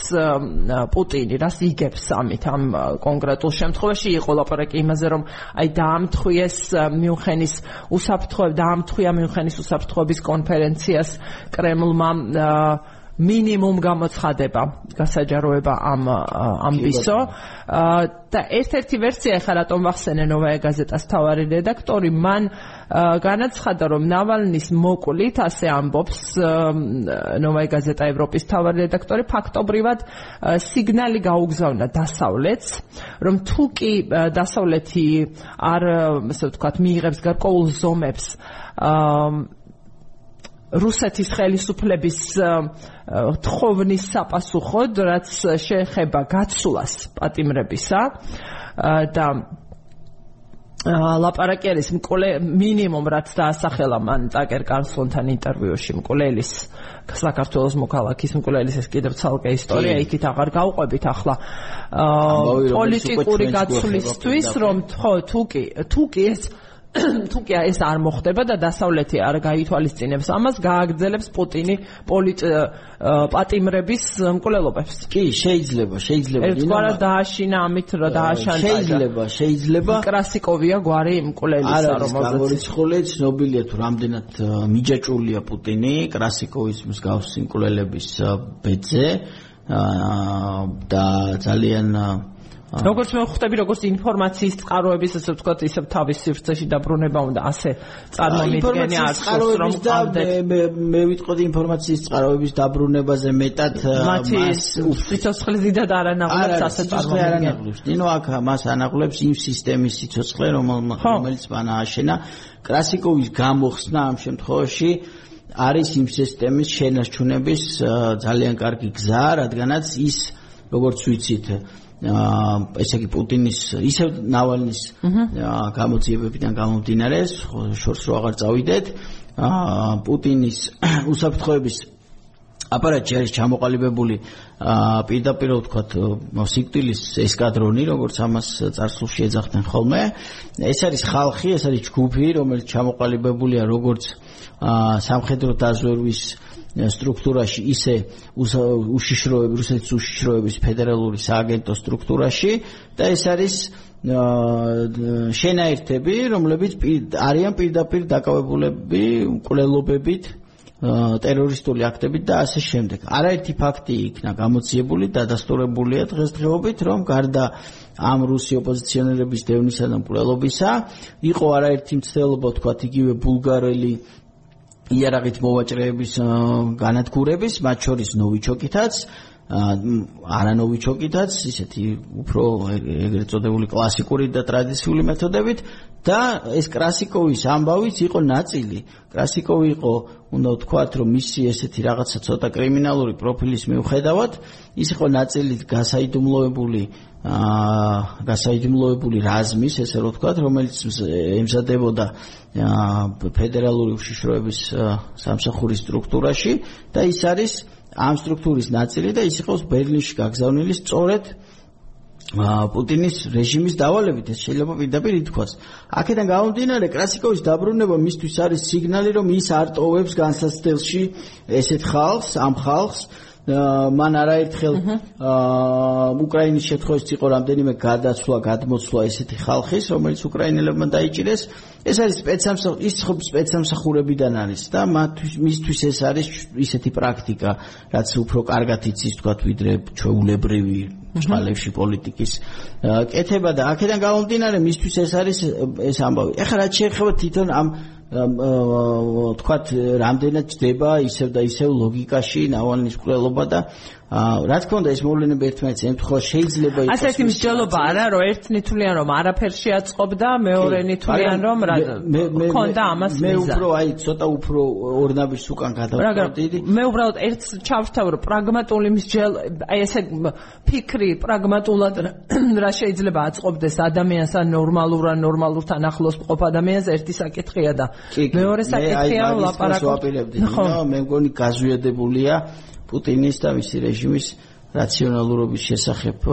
პუტინი, რას იგებს ამით ამ კონკრეტულ შემთხვევაში. იყო ლაპარაკი იმაზე, რომ აი დაამთხვიეს მიუნხენის უსაფრთხოების დაამთხვია მიუნხენის უსაფრთხოების კონფერენციას კრემლმა მინიმუმ გამოცხადება გასაჯაროება ამ ამბისო და ერთ-ერთი ვერსია ახლა რატომ ვახსენე ნოვაია გაზეტას თავარი რედაქტორი მან განაცხადა რომ ნავალნის მოკლით ასე ამბობს ნოვაია გაზეტა ევროპის თავარი რედაქტორი ფაქტობრივად სიგნალი გაუგზავნა დასავლეთს რომ თუ კი დასავლეთი არ ასე ვთქვათ მიიღებს გარკვეულ ზომებს რუსეთის ხელისუფლების თხოვნის საპასუხოდ, რაც შეეხება გაცვლას პატიმრებისა და ლაპარაკი არის მკვლე მინიმუმ რაც დაასახელა მან ტაკერ კარსონთან ინტერვიუში მკვლელის საქართველოს მოქალაქის მკვლელის ეს კიდევ ცალკე ისტორია იქით აღარ გავყვებით ახლა. პოლიტიკური გაცვლისთვის რომ ხო თუკი თუკი ეს თუ კი ეს არ მოხდება და დასავლეთი არ გაითვალისწინებს ამას გააგრძელებს პუტინი პოლიტ პატიმრების მკვლელობებს. კი შეიძლება შეიძლება. ერთგვარად დააშინა ამით რა დააშანტაჟა შეიძლება შეიძლება. კრასიკოვია გვარი მკვლელისა რომელზეც არის გამორიცხული ცნობილია თუ რამდენად მიჯაჭულია პუტინი კრასიკოვის მსგავსი მკვლელების ბეძე და ძალიან როგორც მე ხვდები როგორც ინფორმაციის წყაროების ასე ვთქვათ ისე თავის სივრცეში დაბრუნება უნდა ასე წარმომიდგენი არის რომ და მე ვიტყოდი ინფორმაციის წყაროების დაბრუნებაზე მეტად მას სიცოცხლე ზიდად არ ანაღლებს ასე წარმომიდგენს ნინო აქ მას ანაღლებს იმ სისტემის სიცოცხლე რომელიც მან ააშენა კრასიკოვის გამოხსნა ამ შემთხვევაში არის იმ სისტემის შენარჩუნების ძალიან კარგი გზა რადგანაც ის როგორც ვიცით ესე იგი პუტინის ისე ნავალნის გამოძიებებიდან გამომდინარე შორს რო აღარ წავიდეთ პუტინის უსაფრთხოების აპარატი არის ჩამოყალიბებული პირდაპირ ვთქვათ სიკვდილის ესკადრონი როგორც ამას წარსულში ეძახდნენ ხოლმე ეს არის ხალხი ეს არის ჯგუფი რომელიც ჩამოყალიბებულია როგორც სამხედრო დაზვერვის სტრუქტურაში ისე უშიშროები რუსეთის უშიშროების ფედერალური სააგენტო სტრუქტურაში და ეს არის შენაერთები რომლებიც არიან პირდაპირ დაკავებულები მკვლელობებით ტერორისტული აქტებით და ასე შემდეგ. არაერთი ფაქტი იქნა გამოციებული და დადასტურებულია დღესდღეობით, რომ გარდა ამ რუსი ოპოზიციონერების დევნისა და მკვლელობისა, იყო არაერთი მცდელობა, თქვათ, იგივე ბულგარელი იარაღით მოვაჭრეების განადგურების, მათ შორის ნოვიჩოკითაც, არანოვიჩოკითაც, ისეთი უფრო ეგრეთ წოდებული კლასიკური და ტრადიციული მეთოდებით და ეს კრასიკოვის ამბავიც იყო ნაწილი. კრასიკოვი იყო, უნდა ვთქვათ, რომ მისი ესეთი რაღაცა ცოტა კრიმინალური პროფილის მიუხედავად, ის იყო ნაწილი გასაიდუმლოებული აა გასაიდუმლოებული რაზმის, ესე რომ ვთქვათ, რომელიც ემზადებოდა ფედერალური უშიშროების სამსახურის სტრუქტურაში და ის არის ამ სტრუქტურის ნაწილი და ის იყოს ბერლინში გაგზავნილი სწორედ პუტინის რეჟიმის დავალებით ეს შეიძლება პირდაპირ ითქვას. აქედან გამომდინარე კრასიკოვის დაბრუნება მისთვის არის სიგნალი რომ ის არ ტოვებს განსაცდელში ესეთ ხალხს, ამ ხალხს მან არაერთხელ უკრაინის შემთხვევაში იყო რამდენიმე გადაცვლა, გადმოცვლა ესეთი ხალხის, რომელიც უკრაინელებმა დაიჭირეს. ეს არის სპეცსამსახ ის ხო სპეცსამსახურებიდან არის და მათთვის მისთვის ეს არის ისეთი პრაქტიკა, რაც უფრო კარგად იცის თქვა ვიდრე ჩვეულებრივი ჩალებში პოლიტიკის კეთება და აქედან გამომდინარე მისთვის ეს არის ეს ამბავი. ეხლა რაც შეეხება თვითონ ამ თქვათ რამდენად ჯდება ისევ და ისევ ლოგიკაში ნავალნის კვლელობა და რა თქმა უნდა ეს მოვლენები ერთმანეთს ემთხვევა შეიძლება იყოს ასეთი მსჯელობა არა რომ ერთნითლიან რომ არაფერს შეაწყობდა მეორე ნითლიან რომ რა ქონდა ამას მე უფრო აი ცოტა უფრო ორნაბის უკან გადავწყვეტი მე უბრალოდ ერთს ჩავშთავ რომ პრაგმატული მსჯელ აი ესე ფიქრი პრაგმატულად რა შეიძლება აწყობდეს ადამიანს ან ნორმალურ ან ნორმალურთან ახლოს ყოფ ადამიანს ერთი საკითხია და მეორე საკითხია რომ ლაპარაკობ ხო. მე მგონი გაზვიადებულია პუტინის და მისი რეჟიმის რაციონალურობის შესახებ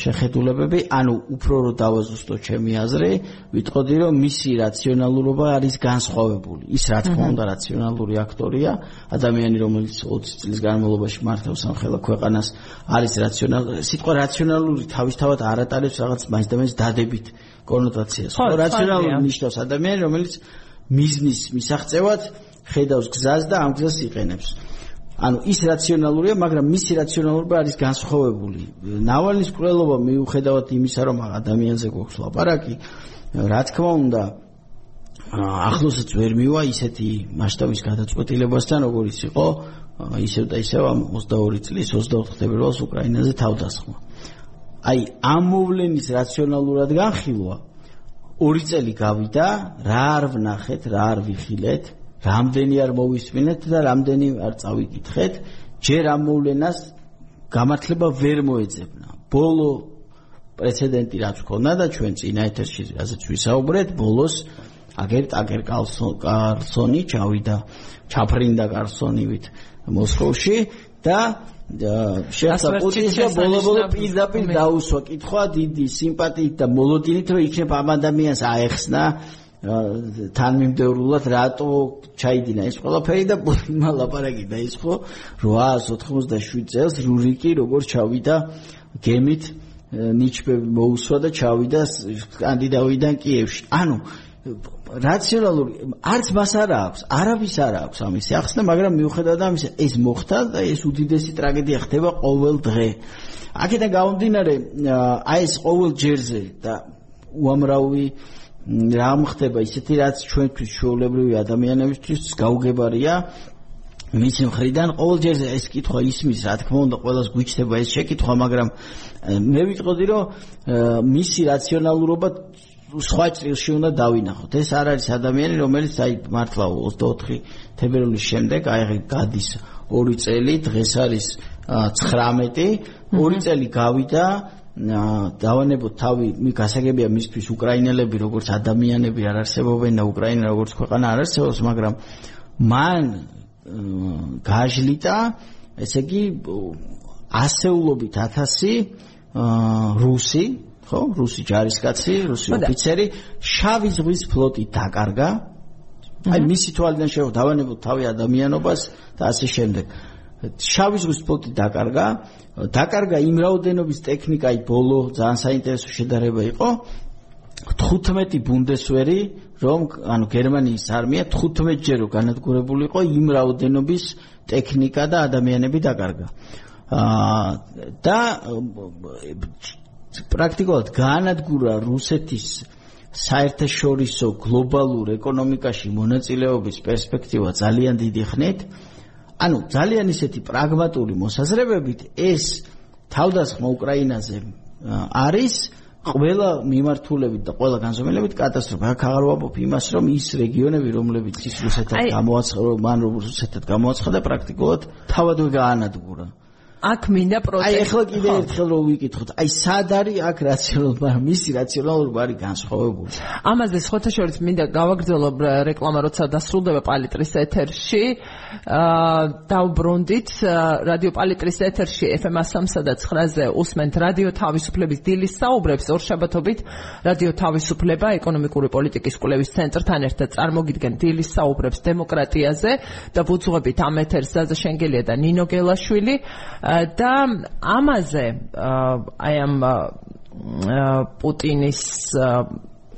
შეხედულებები, ანუ უფრო რო დავაზუსტო ჩემი აზრი, ვიტყოდი რომ მისი რაციონალურობა არის განსხვავებული. ის რა თქმა უნდა რაციონალური აქტორია, ადამიანი რომელიც 20 წლის განმავლობაში მართავს სამხელა ქვეყანას, არის რაციონალური. სიტყვა რაციონალური თავისთავად არ ატარებს რაღაც მაინც და მაინც დადებით კონოტაციას. ხო, რაციონალური ნიშნავს ადამიანი, რომელიც მიზნის მისაღწევად ხედავს გზას და ამ გზას იყენებს. ანუ ის რაციონალურია, მაგრამ მისი რაციონალურობა არის განსხვავებული. ნავალის კვლელობა მიუხედავად იმისა, რომ ადამიანზე გვაქვს ლაპარაკი, რა თქმა უნდა, ახლოსაც ვერ მივა ისეთი მასშტაბის გადაწყვეტილებასთან, როგორიც იყო ისევ და ისევ ამ 22 წლის 24 თებერვალს უკრაინაზე თავდასხმა. აი, ამ მოვლენის რაციონალურად განხილვა ორი წელი გავიდა, რა არ ვნახეთ, რა არ ვიხილეთ, რამდენი არ მოვისმინეთ და რამდენი არ წავიკითხეთ, ჯერ ამ მოვლენას გამართლება ვერ მოეძებნა. ბოლო პრეცედენტი რაც ქონდა და ჩვენ წინა ეთერში რაზეც ვისაუბრეთ, ბოლოს აგერ ტაგერ კარსონი ჩავიდა, ჩაფრინდა კარსონივით მოსკოვში და პუტინს ბოლო-ბოლო პირდაპირ დაუსვა კითხვა დიდი სიმპათიით და მოლოდინით რომ იქნებ ამ ადამიანს აეხსნა თანმიმდევრულად რატო ჩაიდინა ეს ყველაფერი და პუტინმა ლაპარაკი დაიწყო 897 წელს რურიკი როგორ ჩავიდა გემით ნიჩბები მოუსვა და ჩავიდა სკანდინავიდან კიევში. ანუ რაციონალური არც მას არ აქვს არავის არ აქვს ამის ახსნა მაგრამ მიუხედავად ამისა ეს მოხდა და ეს უდიდესი ტრაგედია ხდება ყოველ დღე. აქედან გამომდინარე აი ეს ყოველ ჯერზე და უამრავი რა ხდება? ისეთი რაც ჩვენთვის შეულებრივი ადამიანებისთვის გაუგებარია მისი მხრიდან ყოველჯერ ეს კითხვა ისმის რა თქმა უნდა ყოველას გვიჩნდება ეს შეკითხვა მაგრამ მე ვიტყოდი რომ მისი რაციონალურობა სხვა წილში უნდა დავინახოთ. ეს არ არის ადამიანი რომელიც აი მართლა 24 თებერვლის შემდეგ აი გადის ორი წელი დღეს არის 19 ორი წელი გავიდა დავანებოთ თავი მი გასაგებია მისთვის უკრაინელები როგორც ადამიანები არ არსებობენ და უკრაინა როგორც ქვეყანა არ არსებობს მაგრამ მან გაჟლიტა ესე იგი ასეულობით 1000 რუსი ხო? რუსი ჯარისკაცი რუსი ოფიცერი შავი ზღვის ფლოტი დაკარგა. აი მისი თვალიდან შევა დავანებოთ თავი ადამიანობას და ასე შემდეგ შავი ზღვის ფლოტი დაკარგა. დაკარგა იმ რაოდენობის ტექნიკაი ბოლო ძალიან საინტერესო შედარება იყო. 15 ბუნდესვერი რომ ანუ გერმანიის არმია 15 ჯერო განადგურებული იყო იმ რაოდენობის ტექნიკა და ადამიანები დაკარგა. აა და პრაქტიკულად განადგურა რუსეთის საერთაშორისო გლობალურ ეკონომიკაში მონაწილეობის პერსპექტივა ძალიან დიდი ხნით ანუ ძალიან ისეთი პრაგმატული მოსაზრებებით ეს თავდასხმა უკრაინაზე არის ყველა მიმართულებით და ყველა განზომილებით კატასტროფა. აქ აღარ ვაბობ იმას, რომ ის რეგიონები, რომლებიც ის რუსეთად გამოაცხადა, მან რუსეთად გამოაცხადა, პრაქტიკულად თავადვე გაანადგურა. აქ მინდა პროტესტი. აი ახლა კიდე ერთხელ რომ ვიკითხოთ, აი სად არის აქ რაციონალური, მაგრამ მისი რაციონალური არის განსხვავებული. ამაზე შეხოთაშორის მინდა გავაგრძელო რეკლამა როცა დასრულდება პალიტრის ეთერში. აა დავბრუნდით რადიო პალიტრის ეთერში FM 103-ზე უსმენთ რადიო თავისუფლების დილის საუბრებს ორშაბათობით რადიო თავისუფლება ეკონომიკური პოლიტიკის კვლევის ცენტრთან ერთად წარმოგიდგენ დილის საუბრებს დემოკრატიაზე და ვუძღვებით ამ ეთერს ზაზა შენგელია და ნინო გელაშვილი და ამაზე აი ამ პუტინის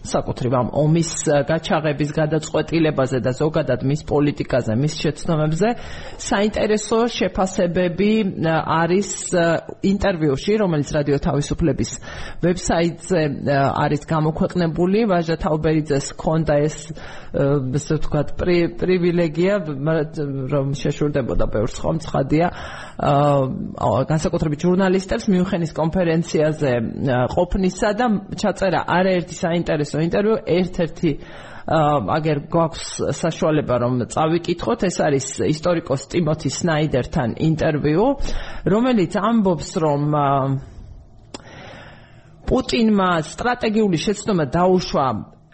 საკუთრივ ამ ომის გაჩაღების გადაწყვეტილებაზე და ზოგადად მის პოლიტიკაზე, მის შეცდომებზე საინტერესო შეფასებები არის ინტერვიუში, რომელიც რადიო თავისუფლების ვებსაიტზე არის გამოქვეყნებული. ვაჟა თავბერიძეს ჰქონდა ეს ესე ვთქვათ პრივილეგია, რომ შეშურდებოდა ბევრ სხვა ცხადია. აა განსაკუთრებით ჟურნალისტებს მიუნხენის კონფერენციაზე ყოფნისა და ჩაწერა არაერთი საინტერესო ინტერვიუ. ერთ-ერთი აგერ გვაქვს საშუალება რომ წავიკითხოთ. ეს არის ისტორიკოს ტიმოთი სნაიდერთან ინტერვიუ რომელიც ამბობს რომ პუტინმა სტრატეგიული შეცდომა დაუშვა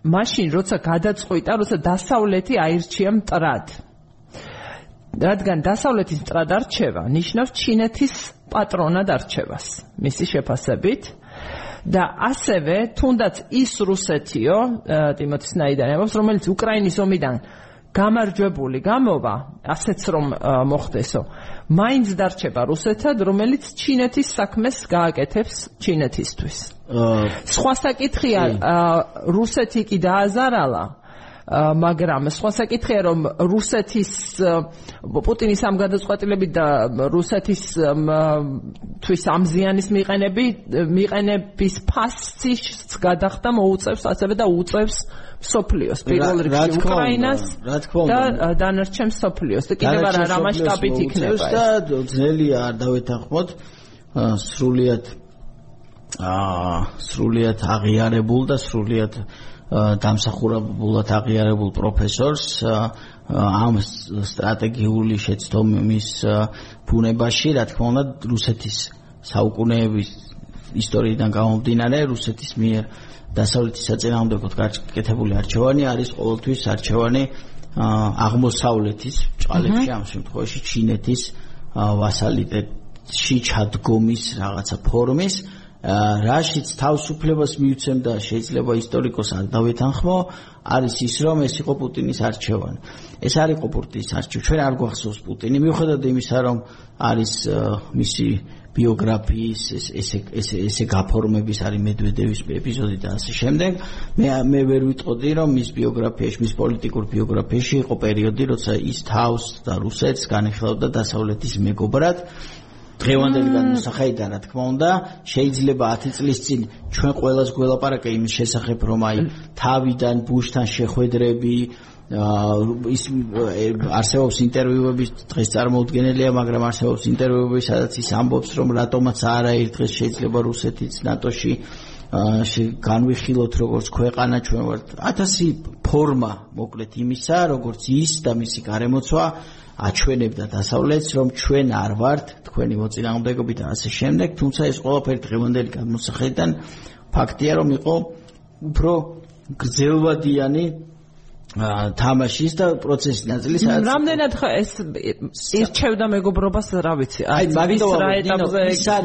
მაშინ როცა გადაწყვიტა როცა დასავლეთი აირჩია მტრად. რადგან დასავლეთის მტრად არჩევა ნიშნავს ჩინეთის პატრონად არჩევას. მისი შეფასებით და ასევე თუნდაც ის რუსეთიო ტიმოთი სნაიდერი ამბობს რომელიც უკრაინის ომიდან გამარჯვებული გამოვა ასეც რომ მოხდესო მაინც დარჩება რუსეთად რომელიც ჩინეთის საქმეს გააკეთებს ჩინეთისთვის. სხვა საკითხია რუსეთი კი დააზარალა მაგრამ სხვა საკითხია რომ რუსეთის პუტინის ამ გადაწყვეტილებით და რუსეთის თვის ამზიანის მიყენები მიყენების ფასი გადახდა მოუწევს ასევე და უწევს სოფლიოს პირველ რიგში უკრაინას და დანარჩენ სოფლიოს. და კიდევ არა რა მასშტაბით იქნება და ძნელია არ დავეთანხმოთ. სრულიად აა სრულიად აღიარებულ და სრულიად დამსახურებულად აღიარებულ პროფესორს ამ სტრატეგიული შეცდომის ბუნებაში, რა თქმა უნდა, რუსეთის საუკუნეების ისტორიიდან გამომდინარე, რუსეთის მიერ დასავლეთის საწინააღმდეგოდ გაკეთებული არჩევანი არის ყოველთვის არჩევანი აღმოსავლეთის ჭალებში, ამ შემთხვევაში ჩინეთის ვასალიტეტში ჩადგომის რაღაცა ფორმის რაშიც თავისუფლებას მიუცემდა შეიძლება ისტორიკოს არ დავეთანხმო არის ის რომ ეს იყო პუტინის არჩევანი. ეს არ იყო პუტინის არჩევანი ჩვენ არ გვახსოვს პუტინი. მიუხედავად იმისა რომ არის მისი ბიოგრაფიის ეს ესე ესე ესე გაფორმების არის მედვედევის ეპიზოდი და ასე შემდეგ. მე მე ვერ ვიტყოდი რომ მის ბიოგრაფიაში მის პოლიტიკურ ბიოგრაფიაში იყო პერიოდი როცა ის თავს და რუსეთს განიხილავდა დასავლეთის მეგობრად დღევანდელი განსახაიდან რა თქმა უნდა შეიძლება 10 წლის წინ ჩვენ ყოველას გველაპარაკე იმის შესახებ რომ აი თავიდან ბუშთან შეხვედრები ის არსებობს ინტერვიუები დღეს წარმოუდგენელია მაგრამ არსებობს ინტერვიუები სადაც ის ამბობს რომ რატომაც არა ერთ დღეს შეიძლება რუსეთიც ნატოში განვიხილოთ როგორც ქვეყანა ჩვენ ვართ 1000 ფორმა მოკლედ იმისა როგორც ის და მისი გარემოცვა აჩვენებდა დასავლეთს, რომ ჩვენ არ ვართ თქვენი მოწინააღმდეგობით და ასე შემდეგ, თუმცა ეს ყველაფერი დღევანდელი გადმოსახედიდან ფაქტია, რომ იყო უფრო გრძელვადიანი თამაშის და პროცესის ნაწილი სადაც რამდენად ხა ეს ირჩევდა მეგობრობას რა ვიცი აი მაგიტო რა ეტაპზე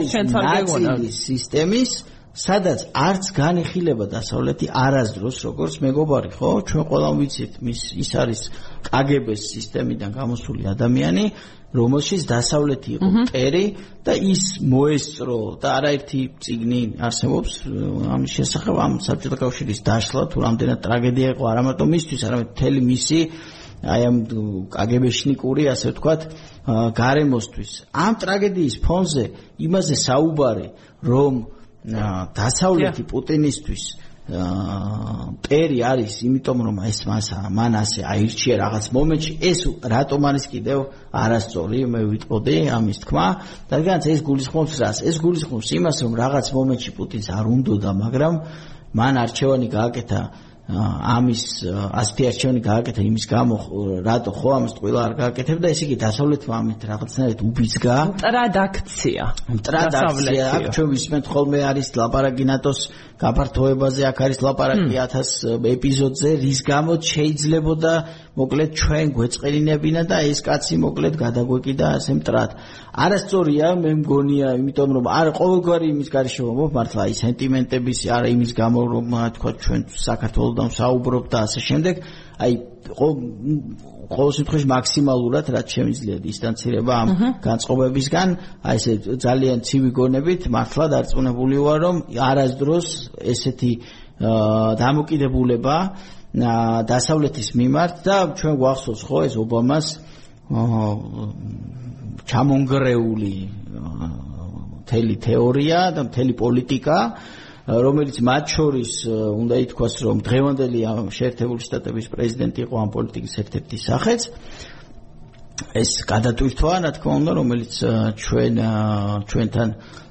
ჩვენ თარგმნა სისტემის სადაც არც განიხილება დასავლეთი არასდროს როგორც მეგობარი ხო? ჩვენ ყველამ ვიცით მის ის არის კგბ-ს სისტემიდან გამოსული ადამიანი რომელშიც დასავლეთი იყო მტერი და ის მოესწრო და არაერთი ციგნი არსებობს ამის შესახებ ამ საბჭოთა კავშირის დაშლა თუ რამდენად ტრაგედია იყო არა მარტო მისთვის არამედ მთელი მისი აი ამ კგბ-შნიკური ასე ვთქვათ გარემოსთვის. ამ ტრაგედიის ფონზე იმაზე საუბარი რომ დასავლეთი პუტინისტვის პერი არის იმიტომ რომ ეს მას მან ასე აირჩია რაღაც მომენტში ეს რატომ არის კიდევ არასწორი მე ვიტყოდი ამის თქმა რადგან ეს გულისხმობს რას? ეს გულისხმობს იმას რომ რაღაც მომენტში პუტინს არ უნდოდა მაგრამ მან არჩევანი გააკეთა ამის ასეთი არჩევანი გააკეთა იმის გამო რატო ხო ამას ყველა არ გააკეთებდა ესე იგი დასავლეთმა ამით რაღაცნაირად უბიძგა. ტრადაქცია ტრადაქცია აქ ჩვენ ვისმენთ ხოლმე არის ლაპარაკი ნატოს გაფართოებაზე აქ არის ლაპარაკი 1000 ეპიზოდზე რის გამო შეიძლებოდა მოკლედ ჩვენ გვეწყერინებინა და ეს კაცი მოკლედ გადაგვეკიდა ასე მტრად. არასწორია მე მგონია იმიტომ რომ არ ყოველგვარი იმის გარშემო მართლა აი სენტიმენტების არა იმის გამო რომ თქვა ჩვენ საქართველოსთან საუბრობ და ასე შემდეგ. აი ყოველ შემთხვევაში მაქსიმალურად რაც შემიძლია დისტანცირება ამ განწყობებისგან. აი ესე ძალიან ცივი გონებით მართლა დარწმუნებული ვარ რომ არასდროს ესეთი დამოკიდებულება დასავლეთის მიმართ და ჩვენ გვახსოვს ხო ეს ობამას ჩამონგრეული მთელი თეორია და მთელი პოლიტიკა რომელიც მათ შორის უნდა ითქვას რომ დღევანდელი შეერთებული შტატების პრეზიდენტი იყო ამ პოლიტიკის ერთ-ერთი სახეც. ეს გადატვირთვა რა თქმა უნდა რომელიც ჩვენ ჩვენთან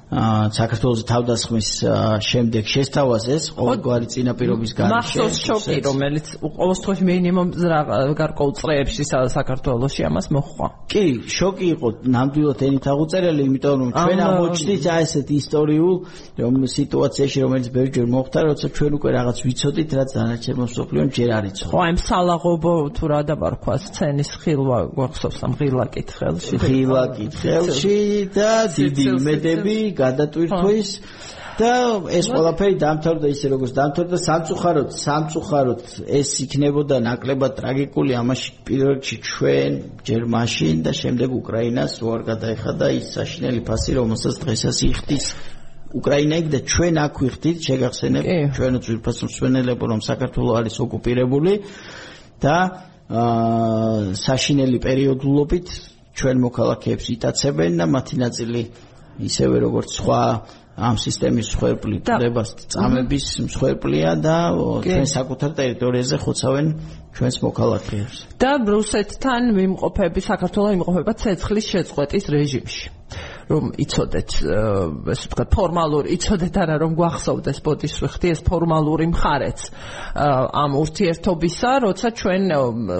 საქართველოს თავდასხმის შემდეგ შესთავაზეს ყოველგვარი წინაპირობის გარშემო. მახსოვს შოკი, რომელიც ყოველთვის მინიმუმ გარკვეულ წრეებში საქართველოსში ამას მოხდა. კი, შოკი იყო ნამდვილად ენით აღუწერელი, იმიტომ რომ ჩვენ აღმოჩნდით აი ესეთ ისტორიულ რომ სიტუაციაში, რომელიც ბევრჯერ მოხდა, როცა ჩვენ უკვე რაღაც ვიცოდით, რაც დანარჩენ მოსოფლიონ ჯერ არ იცოდა. ხო, აი მსალაღობო თუ რა დაბარქვა სცენის ხილვა გვახსოვს ამ ღილა კითხელში. ღილა კითხელში და დიდი იმედები გადატვირთვის და ეს ყველაფერი დამთავრდა ისე როგორც დამთავრდა სამწუხაროდ სამწუხაროდ ეს იქნებოდა ნაკლებად ტრაგიკული ამაში პირველ რიგში ჩვენ ჯერ მაშინ და შემდეგ უკრაინას უარ გადაეხადა ის საშინელი ფასი რომელსაც დღესაც იხდის უკრაინა იქ და ჩვენ აქ ვიხდით შეგახსენებ ჩვენო ძვირფას მსვენელებო რომ საქართველოს არის ოკუპირებული და აა საშინელი პერიოდულობით ჩვენ მოქალაქეებს იტაცებენ და მათი ნაწილი ისევე როგორც სხვა ამ სისტემის მსხვერპლი ტრებას წამების მსხვერპლია და ჩვენ საკუთარ ტერიტორიაზე ხოცავენ ჩვენს მოქალაქეებს. და რუსეთთან მიმყოფები საქართველოს მიმყოფება ცეცხლის შეწყვეტის რეჟიმში. რომ იცოდეთ ესე ვთქვათ ფორმალურ იცოდეთ არა რომ გვახსოვდეს ბოდიშ ვიხდი ეს ფორმალური მხარეც. ამ ურთიერთობისა როცა ჩვენ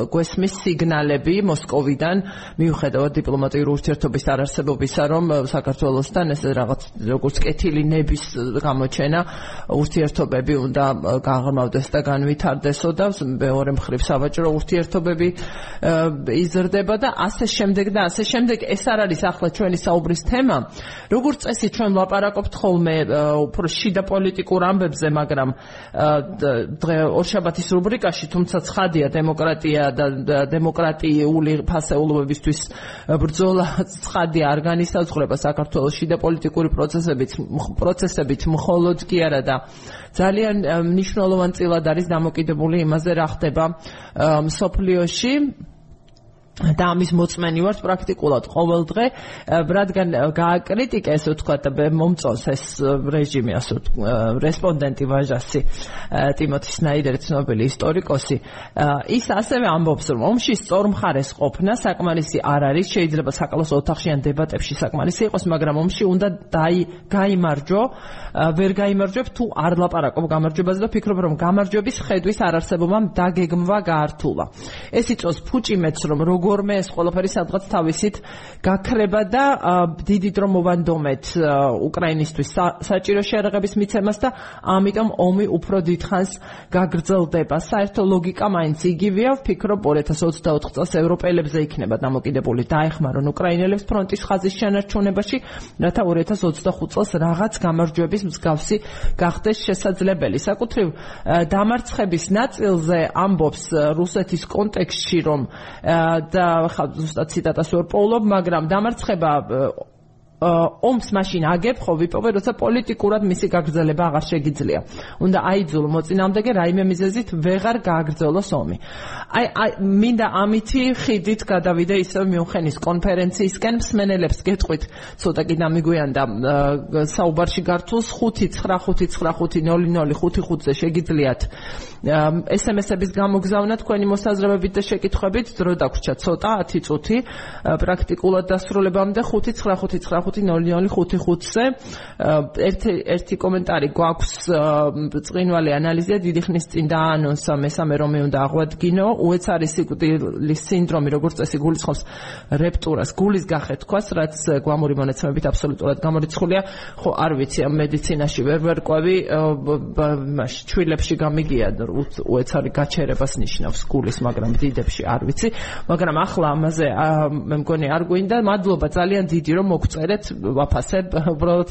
გვესმის სიგნალები მოსკოვიდან მიუხედავად დიპლომატიური ურთიერთობის არარსებობისა რომ საქართველოსთან ეს რაღაც როგორც კეთილი ნების გამოჩენა ურთიერთობები უნდა გაღრმავდეს და განვითარდესო და მეორე მხრივ სავაჭრო ურთიერთობები იზრდება და ასე შემდეგ და ასე შემდეგ. ეს არ არის ახლა ჩვენი საუბრის თემა თემა. როგორც წესი ჩვენ ვლაპარაკობთ ხოლმე უფრო შიდა პოლიტიკურ ამბებზე, მაგრამ დღე ორშაბათის რუბრიკაში, თუმცა ცხადია დემოკრატია და დემოკრატიული ფასეულობებისთვის ბრძოლა ცხადია არ განისაზღვრება საქართველოს შიდა პოლიტიკური პროცესებით, პროცესებით მხოლოდ კი არა და ძალიან მნიშვნელოვანი წილად არის დამოკიდებული იმაზე, რა ხდება სოფლიოში და ამის მოწმენი ვართ პრაქტიკულად ყოველ დღე. რადგან გააკრიტიკა ესე ვთქვა და მომწონს ეს რეჟიმი ასე რესპონდენტი ვაჟასი ტიმოთი სნაიდერი ცნობილი ისტორიკოსი. ის ასევე ამბობს რომ ომში სწორ მხარეს ყოფნა საკმარისი არ არის შეიძლება საკალოს ოთახში ან დებატებში საკმარისი იყოს მაგრამ ომში უნდა დაი გაიმარჯო ვერ გაიმარჯვებ თუ არ ლაპარაკობ გამარჯვებაზე და ფიქრობ რომ გამარჯვების ხედვის არარსებობამ დაგეგმვა გაართულა ეს იწოს ფუჭიმეთს რომ როგორ როგორმე ეს ყველაფერი სადღაც თავისით გაქრება და დიდი დრო მოვანდომეთ უკრაინისტვის საჭირო შეერაღების მიცემას და ამიტომ ომი უფრო დიდხანს გაგრძელდება. საერთო ლოგიკა მაინც იგივეა, ვფიქრობ 2024 წელს ევროპელებზე იქნება დამოკიდებული დაეხმარონ უკრაინელებს ფრონტის ხაზის შენარჩუნებაში, რათა 2025 წელს რაღაც გამარჯვების მსგავსი გახდეს შესაძლებელი. საკუთრივ დამარცხების ნაწილზე ამბობს რუსეთის კონტექსტში, რომ და ხა ზუსტად ციტატას ვერ პოულობ, მაგრამ დამარცხება ომს მაშინ აგებ ხო ვიპოვე როცა პოლიტიკურად მისი გაგრძელება აღარ შეგიძლია. უნდა აიძულო მოწინააღმდეგე რაიმე მიზეზით ვეღარ გააგრძელოს ომი. აი აი მინდა ამითი ხიდით გადავიდე ისევ მიუნხენის კონფერენციისკენ მსმენელებს გეტყვით. ცოტა კი დამიგვიანდა საუბარში გართულს 595500555-ზე შეგიძლიათ. SMS-ების გამოგზავნა თქვენი მოსაზრებებით და შეკითხვებით დრო დაგვრჩა ცოტა 10 წუთი. პრაქტიკულად დასრულებამდე 59550 052025-ზე ერთი ერთი კომენტარი გვაქვს წრინვალე ანალიზია დიდი ხნის წინ დაანონსა მესამე რომე უნდა აღვადგინო. უეცარი სიკვდილის სინდრომი როგორც წესი გულისხმობს რეპტურას გულის გახეთქვას რაც გვამური მონაცემებით აბსოლუტურად გამორიცხულია. ხო არ ვიცი ამ მედიცინაში ვერ ვერ ყვევი მაშ ჩვილებში გამიგია უეცარი გაჩერებას ნიშნავს გულის მაგრამ დიდებში არ ვიცი. მაგრამ ახლა ამაზე მე მგონი არ გვინდა. მადლობა ძალიან დიდი რომ მოგწერეთ ვაფასებ უბრალოდ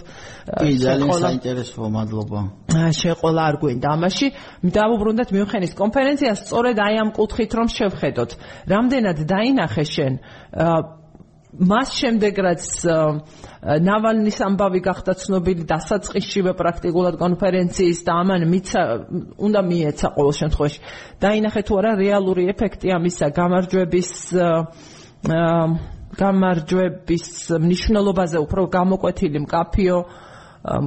კი ძალიან საინტერესოა მადლობა. შეყოლა არ გვინდა. ამაში დავუბრუნდეთ მიუხედის კონფერენციას სწორედ აი ამ კუთხით რომ შევხედოთ. რამდენად დაინახე შენ? მას შემდეგ რაც ნავალნის ამბავი გახდა ცნობილი დასაწყისშივე პრაქტიკულად კონფერენციის და ამან მიცა უნდა მიეცა ყოველ შემთხვევაში. დაინახე თუ არა რეალური ეფექტი ამისა გამარჯვების გამარჯვების მნიშვნელობაზე უფრო გამოკვეთილი მკაფიო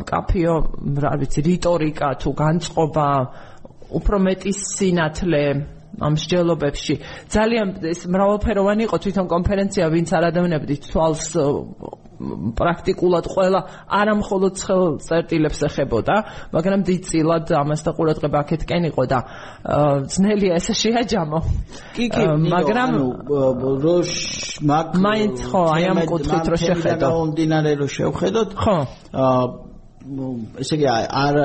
მკაფიო რა ვიცი რიტორიკა თუ განწყობა უფრო მეტი სინათლე ამ მსჯელობებში. ძალიან ეს მრავალფეროვანი იყო თვითონ კონფერენცია ვინც არ ადამიანები თვალს პრაქტიკულად ყველა არამხოლოდ ცხელ წერტილებს ეხებოდა, მაგრამ დიდწილად ამას და ყურადღება აქეთკენ იყო და ძნელია ესე შეაჯამო. კი კი, მაგრამ როშ მაგ მაინც ხო, აი ამ კუთხით რო შეხედო. მომდინარე რო შევხედოთ. ხო. ესე იგი არ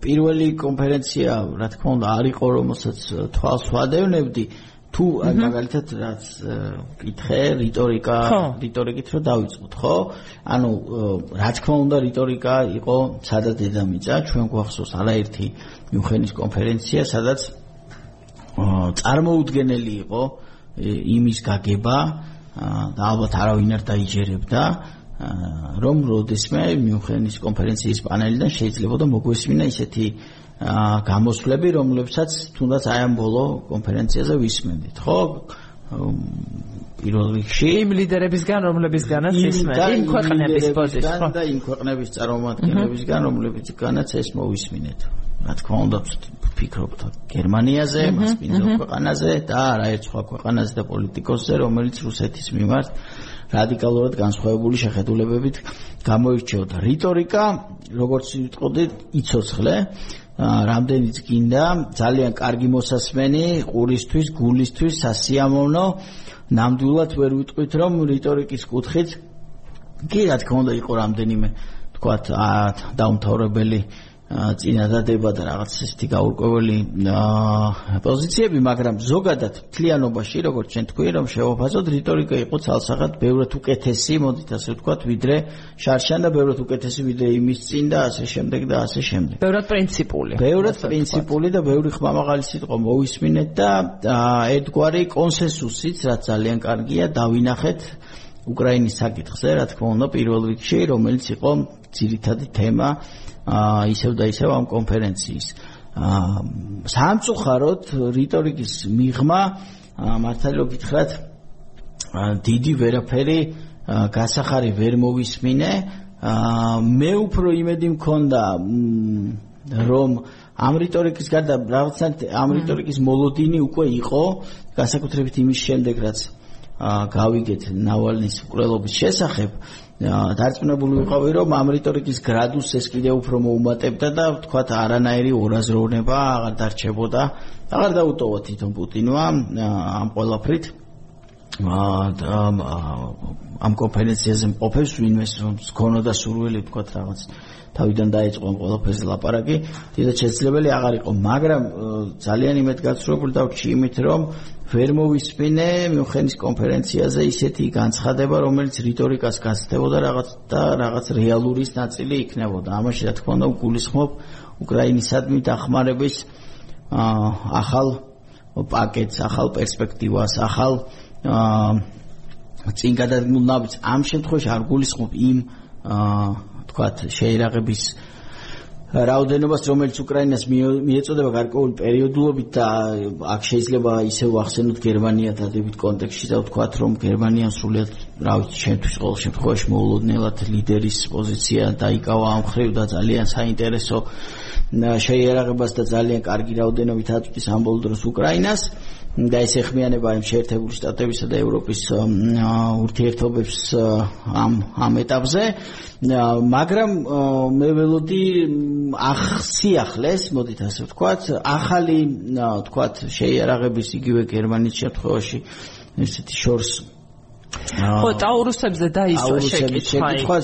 პირველი კონფერენცია რა თქმა უნდა არ იყო რომელსაც თვალს ვადევნებდი თუ მაგალითად რაც კითხე რიტორიკა რიტორიკით რო დავიწყოთ ხო? ანუ რა თქმა უნდა რიტორიკა იყო სადა დედამიწა ჩვენ გვახსოვს არაერთი მიუხენის კონფერენცია სადაც წარმოუდგენელი იყო იმის გაგება და ალბათ არავინ არ დაიჯერებდა რომ როდესმე მიუნხენის კონფერენციის პანელიდან შეიძლება და მოგვესმინა ისეთი გამოსვლები, რომლებსაც თუნდაც აი ამ ბოლო კონფერენციაზე ვისმენდით, ხო? პირველ რიგში იმ ლიდერებისგან, რომლებისგანაც ისმენთ, იმ ქვეყნების პოზიციას, ხო? და იმ ქვეყნების წარმომადგენლებისგან, რომლებისგანაც ეს მოვისმინეთ. რა თქმა უნდა, ფიქრობთ გერმანიაზე, მას მინდა ქვეყანაზე და არაერთ სხვა ქვეყანაზე და პოლიტიკოსზე, რომელიც რუსეთის მიმართ რადიკალურად განსხვავებული შეხედულებებით გამოირჩეოდა. რიტორიკა, როგორც ვიტყოდი, იცოცხლე, რამდენიც გინდა, ძალიან კარგი მოსასმენი, ყურისთვის, გულისთვის, სასიამოვნო. ნამდვილად ვერ ვიტყვით, რომ რიტორიკის კუთხით კი რა თქმა უნდა იყო რამდენიმე თქვათ დაუმთავრებელი წინადადება და რაღაც ესეთი გაურკვეველი პოზიციები, მაგრამ ზოგადად თლიანობაში, როგორც ჩვენ თქვი, რომ შევაფასოთ, რიტორიკა იყო ცალსახად ბევრად უკეთესი, მოდით ასე ვთქვათ, ვიდრე შარშან და ბევრად უკეთესი ვიდრე იმის წინ და ასე შემდეგ და ასე შემდეგ. ბევრად პრინციპული. ბევრად პრინციპული და ბევრი ხმამაღალი სიტყვა მოვისმინეთ და ერთგვარი კონსენსუსიც, რაც ძალიან კარგია, დავინახეთ უკრაინის საკითხზე, რა თქმა უნდა, პირველ რიგში, რომელიც იყო ძირითადი თემა აა ისევ და ისევ ამ კონფერენციის. აა სამწუხაროდ რიტორიკის მიღმა მართალი გითხრათ დიდი ვერაფერი გასახარი ვერ მოვისმინე. აა მე უფრო იმედი მქონდა რომ ამ რიტორიკის გარდა რაღაცნაირად ამ რიტორიკის მოლოდინი უკვე იყო განსაკუთრებით იმის შემდეგ რაც გავიგეთ ნავალნის უკრელობის შესახებ. დარწმუნებული ვიყავი რომ ამ რიტორიკის გრადუსს ეს კიდე უფრო მოუმატებდა და თქვათ არანაირი ორაზროვნება აღარ დარჩებოდა. აღარ დაუტოვა თვითონ პუტინმა ამ ყველაფრით. ამ კონფერენციაზე მყოფებს ვინმეს რომ გქონოდა სურვილი თქვათ რაღაც თავიდან დაიწყო ამ ყველაფერზე ლაპარაკი დიდად შესაძლებელი აღარ იყო მაგრამ ძალიან იმედგაცრუებული დავჭი იმით რომ ვერ მოვისმინე მიუნხენის კონფერენციაზე ისეთი განცხადება, რომელიც რიტორიკას გასწდებოდა რაღაც და რაღაც რეალურის ნაწილი იქნებოდა. ამაში რა თქმა უნდა გულისხმობ უკრაინისადმი დახმარების ახალ პაკეტს, ახალ პერსპექტივას, ახალ წინ გადადგმულ ნაბიჯს. ამ შემთხვევაში არ გულისხმობ იმ თქვათ შეერაღების რაოდენობას რომელიც უკრაინას მიეწოდება გარკვეული პერიოდულობით და აქ შეიძლება ისევ ახსენოთ გერმანია დადებით კონტექსტში და ვთქვათ რომ გერმანიამ სრულიად რა ვიცი, ჩემთვის ყოველ შემთხვევაში მოულოდნელად ლიდერის პოზიცია დაიკავა ამ ხრივ და ძალიან საინტერესო შეიარაღებას და ძალიან კარგი რაოდენობით აწვდის ამ ბოლო დროს უკრაინას. და ეს ეხმიანება იმ შეერთებული შტატებისა და ევროპის ურთიერთობებს ამ ამ ეტაპზე მაგრამ მე ველოდი ახსიახლეს მოდით ასე ვთქვათ ახალი ვთქვათ შეიარაღების იგივე გერმანიის შემთხვევაში ესეთი შორს ხო, ტაურუსებზე დაისვა შეკითხვა. შეკითხვა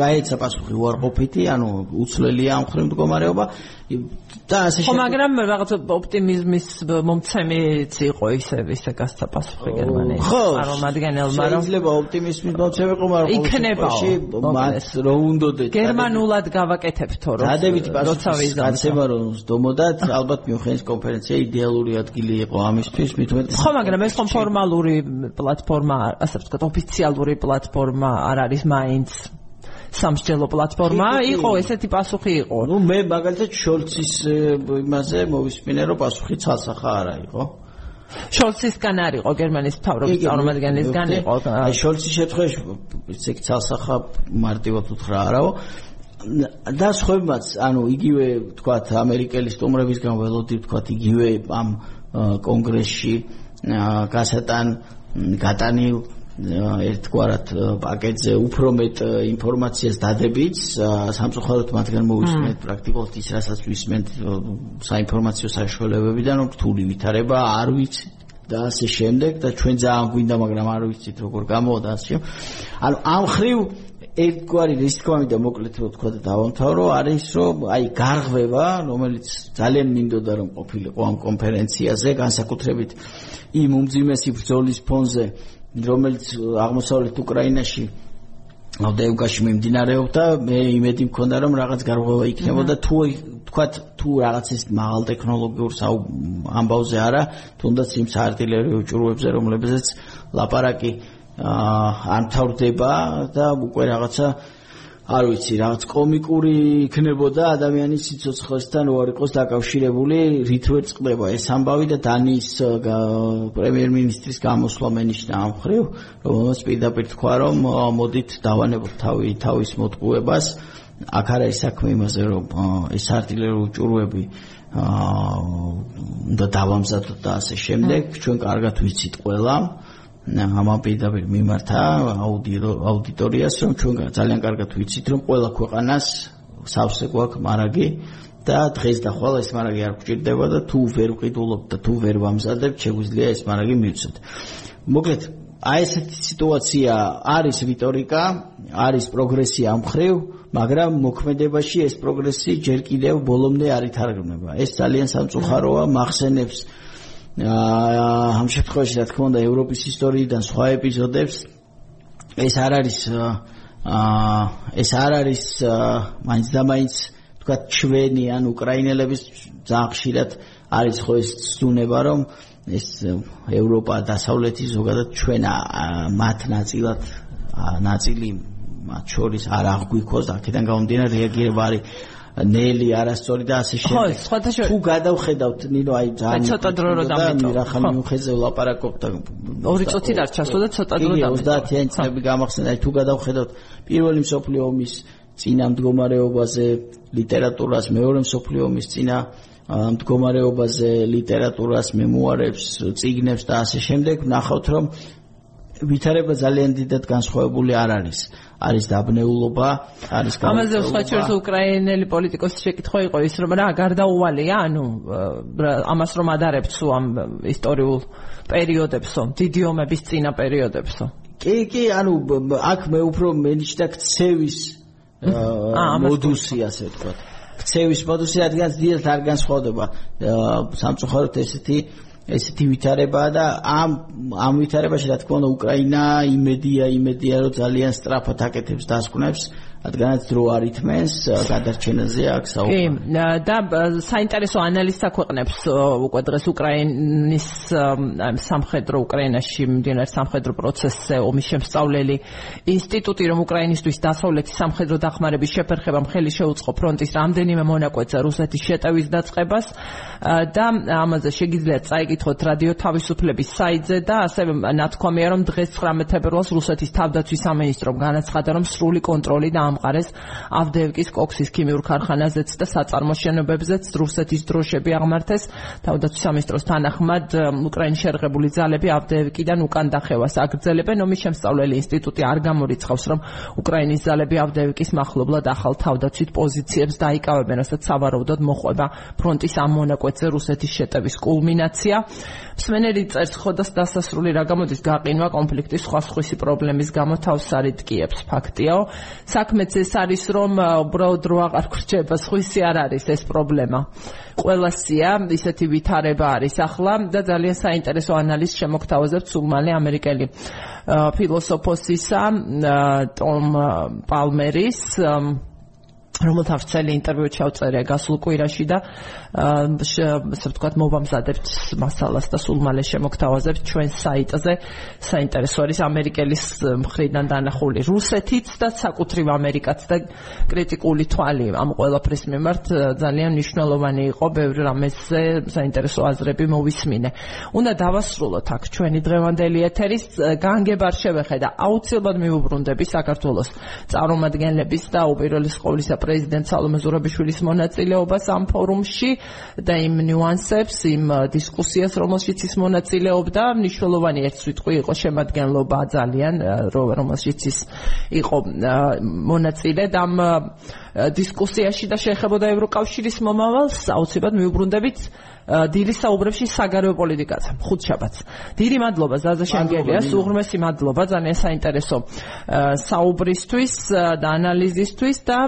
გაეცა პასუხი უარყოფითი, ანუ უცვლელია ამ ხრივ მდგომარეობა და ასე ხო, მაგრამ რაღაც ოპტიმიზმის მომცემიც იყო ისე ისე გასცა პასუხი გერმანიის წარმომადგენელმა, რომ შეიძლება ოპტიმიზმის მომცემი იყო, მაგრამ იქნება მათ რო უნდოდეთ გერმანულად გავაკეთებთო, რომ დადებითი პასუხი გაცემა რომ დომოდათ, ალბათ მიუხედავად კონფერენცია იდეალური ადგილი იყო ამისთვის, მithumet ხო, მაგრამ ეს ხომ ფორმალური პლატფორმა ასე ვთქვათ, ოფიციალური პლატფორმა არ არის მაინც სამსჯელო პლატფორმა იყო ესეთი პასუხი იყო. ნუ მე მაგალითად შოლცის იმაზე მოვისმინე რომ პასუხი ცალსახა არა იყო. შოლცისგან არ იყო გერმანიის მთავრობის წარმომადგენლისგან იყო. აი შოლცის შემთხვევაში ესე ცალსახა მარტივად უთხრა არაო. და სხვებმაც, ანუ იგივე თქვათ ამერიკელი სტუმრებისგან ველოდი თქვათ იგივე ამ კონგრესში გასატან გატანილ ერთგვარად პაკეტზე უფრო მეტ ინფორმაციას დადებით სამწუხაროდ მათგან მოვისმენთ პრაქტიკულად ის რასაც ვისმენთ საინფორმაციო საშუალებებიდან რომ რთული ვითარება არ ვიცი. და ასე შემდეგ და ჩვენ ძალიან გვინდა მაგრამ არ ვიცით როგორ გამოვიდა ასე. ანუ ამ ხრივ ერთგვარი რისკომი და მოკლედ რო თქვა და დავამთავრო არის რომ აი გარღვევა რომელიც ძალიან მინდოდა რომ ყოფილიყო ამ კონფერენციაზე განსაკუთრებით იმ უმძიმესი ბრძოლის ფონზე რომელიც აღმოსავლეთ უკრაინაში ავდეევკაში მიმდინარეობდა მე იმედი მქონდა რომ რაღაც გარღვევა იქნებოდა. თუ თქვათ თუ რაღაც ის მაღალ ტექნოლოგიურ ამბავზე არა თუნდაც იმ საარტილერიო ჭურვებზე რომლებზეც ლაპარაკი არ მთავრდება და უკვე რაღაცა არ ვიცი, რაღაც კომიკური იქნებოდა ადამიანის სიცოცხლესთან უარ იყოს დაკავშირებული, რით ვერ წყდება ეს ამბავი და დანიის პრემიერ-მინისტრის გამოსვლა მენიშნა ამ ხრივ, რომელსაც პირდაპირ თქვა, რომ მოდით დავანებოთ თავი თავის მოტყუებას. აქ არ არის საქმე იმაზე, რომ ეს არტილერიული ჭურვები აა და დავამზადოთ და ასე შემდეგ, ჩვენ კარგად ვიცით ყველა. ამან პირდაპირ მიმართა აუდიტორიას რომ ჩვენ ძალიან კარგად ვიცით რომ ყველა ქვეყანას სავსე გვაქვს მარაგი და დღეს და ხვალ ეს მარაგი არ გვჭირდება და თუ ვერ ვყიდულობთ და თუ ვერ ვამზადებთ შეგვიძლია ეს მარაგი მივცეთ. მოკლედ აი ესეთი სიტუაცია არის რიტორიკა არის პროგრესია ამ ხრივ მაგრამ მოქმედებაში ეს პროგრესი ჯერ კიდევ ბოლომდე არ ითარგმნება. ეს ძალიან სამწუხაროა მახსენებს ამ შემთხვევაში რა თქმა უნდა ევროპის ისტორიიდან სხვა ეპიზოდებს ეს არ არის აა ეს არ არის მაინც და მაინც თქვა ჩვენი ან უკრაინელების ძალიან ხშირად არის ხო ეს ზუნება რომ ეს ევროპა დასავლეთი ზოგადად ჩვენ მათ ნაწილად ნაწილი მათ შორის არ აღგვიქოს აქედან გამომდინარე რეაგირება არის ნელი არასწორი და ასე შემდეგ. თუ გადავხედავთ ნინო აი ძალიან ცოტა დრო რო დამეტო. რა ხან მიუხედზე ვლაპარაკობ და ორი წუთი დარჩასო და ცოტა დრო დამეტო. 30-იანი წლები გამახსენდა თუ გადავხედავთ პირველი მსოფლიო ომის წინა მდგომარეობაზე ლიტერატურას, მეორე მსოფლიო ომის წინა მდგომარეობაზე ლიტერატურას, მემუარებს, წიგნებს და ასე შემდეგ, ნახავთ რომ ვითარება ძალიან დიდად განსხვავებული არ არის. არის დაბნეულობა, არის ამაზე სხვა შორის უკრაინელი პოლიტიკოსი შეკითხვა იყო ის რომ რა გარდაუვალია, ანუ ამას რომ ადარებთ სულ ამ ისტორიულ პერიოდებსო, დიდი ომების წინა პერიოდებსო. კი, კი, ანუ აქ მე უფრო მენიშნა ქცევის მოდუსი ასე ვთქვათ. ქცევის მოდუსი რადგან დიდად არ განსხვავდება სამწუხაროდ ესეთი ესეთი ვითარებაა და ამ ამ ვითარებაში რა თქმა უნდა უკრაინა იმედია იმედია რომ ძალიან სწრაფად აკეთებს დასკვნებს რადგანაც დრო არ ითმენს გადარჩენაზე აქ საუბარი. კი, და საინტერესო ანალიზს აქვეყნებს უკვე დღეს უკრაინის სამხედრო უკრაინაში მიმდინარე სამხედრო პროცესზე ომის შემსწავლელი ინსტიტუტი, რომ უკრაინისტვის დასავლეთის სამხედრო დახმარების შეფერხებამ ხელი შეუწყო ფრონტის რამდენიმე მონაკვეთზე რუსეთის შეტევის დაწყებას და ამაზე შეგიძლიათ წაიკითხოთ რადიო თავისუფლების საიტზე და ასევე ნათქვამია რომ დღეს 19 თებერვალს რუსეთის თავდაცვის სამინისტრომ განაცხადა რომ სრული კონტროლი დაამყარეს ავდეევკის კოქსის ქიმიურ ქარხანაზეც და საწარმო შენობებზეც რუსეთის დროშები აღმართეს. თავდაცვის სამინისტროს თანახმად უკრაინის შერღებული ძალები ავდეევკიდან უკან დახევას. აგრძელებენ ომის შემსწავლელი ინსტიტუტი არ გამორიცხავს რომ უკრაინის ძალები ავდეევკის მახლობლად ახალ თავდაცვით პოზიციებს დაიკავებენ რასაც სავარაუდოდ მოყვება ფრონტის ამ მონაკვეთზე რუსეთის შეტევის კულმინაცია. მსმენელი წერს ხოდას დასასრული რა გამოდის გაყინვა კონფლიქტის სხვა სხვისი პრობლემის გამო თავს არიტკიებს ფაქტიაო საქმეც ეს არის რომ უბრალოდ რო აღარ გრჩება სხვისი არ არის ეს პრობლემა. ყველასია ისეთი ვითარება არის ახლა და ძალიან საინტერესო ანალიზს შემოგთავაზებთ სულ მალე ამერიკელი ფილოსოფოსისა ტომ პალმერის რომელთაც წელი ინტერვიუ ჩავწერე გასულ კვირაში და ასე ვთქვათ მოვამზადებთ მასალას და სულ მალე შემოგთავაზებთ ჩვენ საიტზე. საინტერესო არის ამერიკელის მხრიდან დანახული რუსეთიც და საკუთრივ ამერიკაც და კრიტიკული თვალი. ამ ყველაფრის მიმართ ძალიან მნიშვნელოვანი იყო ბევრი რამეზე საინტერესო აზრები მოვისმინე. უნდა დავასრულოთ აქ ჩვენი დღევანდელი ეთერის განგებარ შევეხედა აუცილებლად მიუბრუნდები საქართველოს წარმომადგენლების და უპირველეს ყოვლისა პრეზიდენტ სალომე ზურაბიშვილის მონაწილეობას ამ ფორუმში და იმ ნიუანსებს, იმ დისკუსიას, რომელშიც ის მონაწილეობდა, მნიშვნელოვანი ერთ სიტყვი იყო შემადგენლობა ძალიან, რომელშიც ის იყო მონაწილე. და ამ დისკუსიაში და შეეხებოდა ევროკავშირის მომავალს, აუცილებლად მიუბრუნდებით დილის საუბრებში საგარეო პოლიტიკაზე. ხუთშაბათს. დიდი მადლობა ზაზა შენგელიას, უღრმესი მადლობა ძალიან საინტერესო საუბრისთვის და ანალიზისთვის და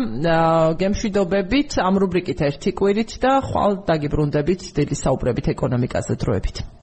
გემშვიდობებით ამ რუბრიკით ერთი კვირით და ხვალ დაგიბრუნდებით დილის საუბრებით ეკონომიკაზე დროებით.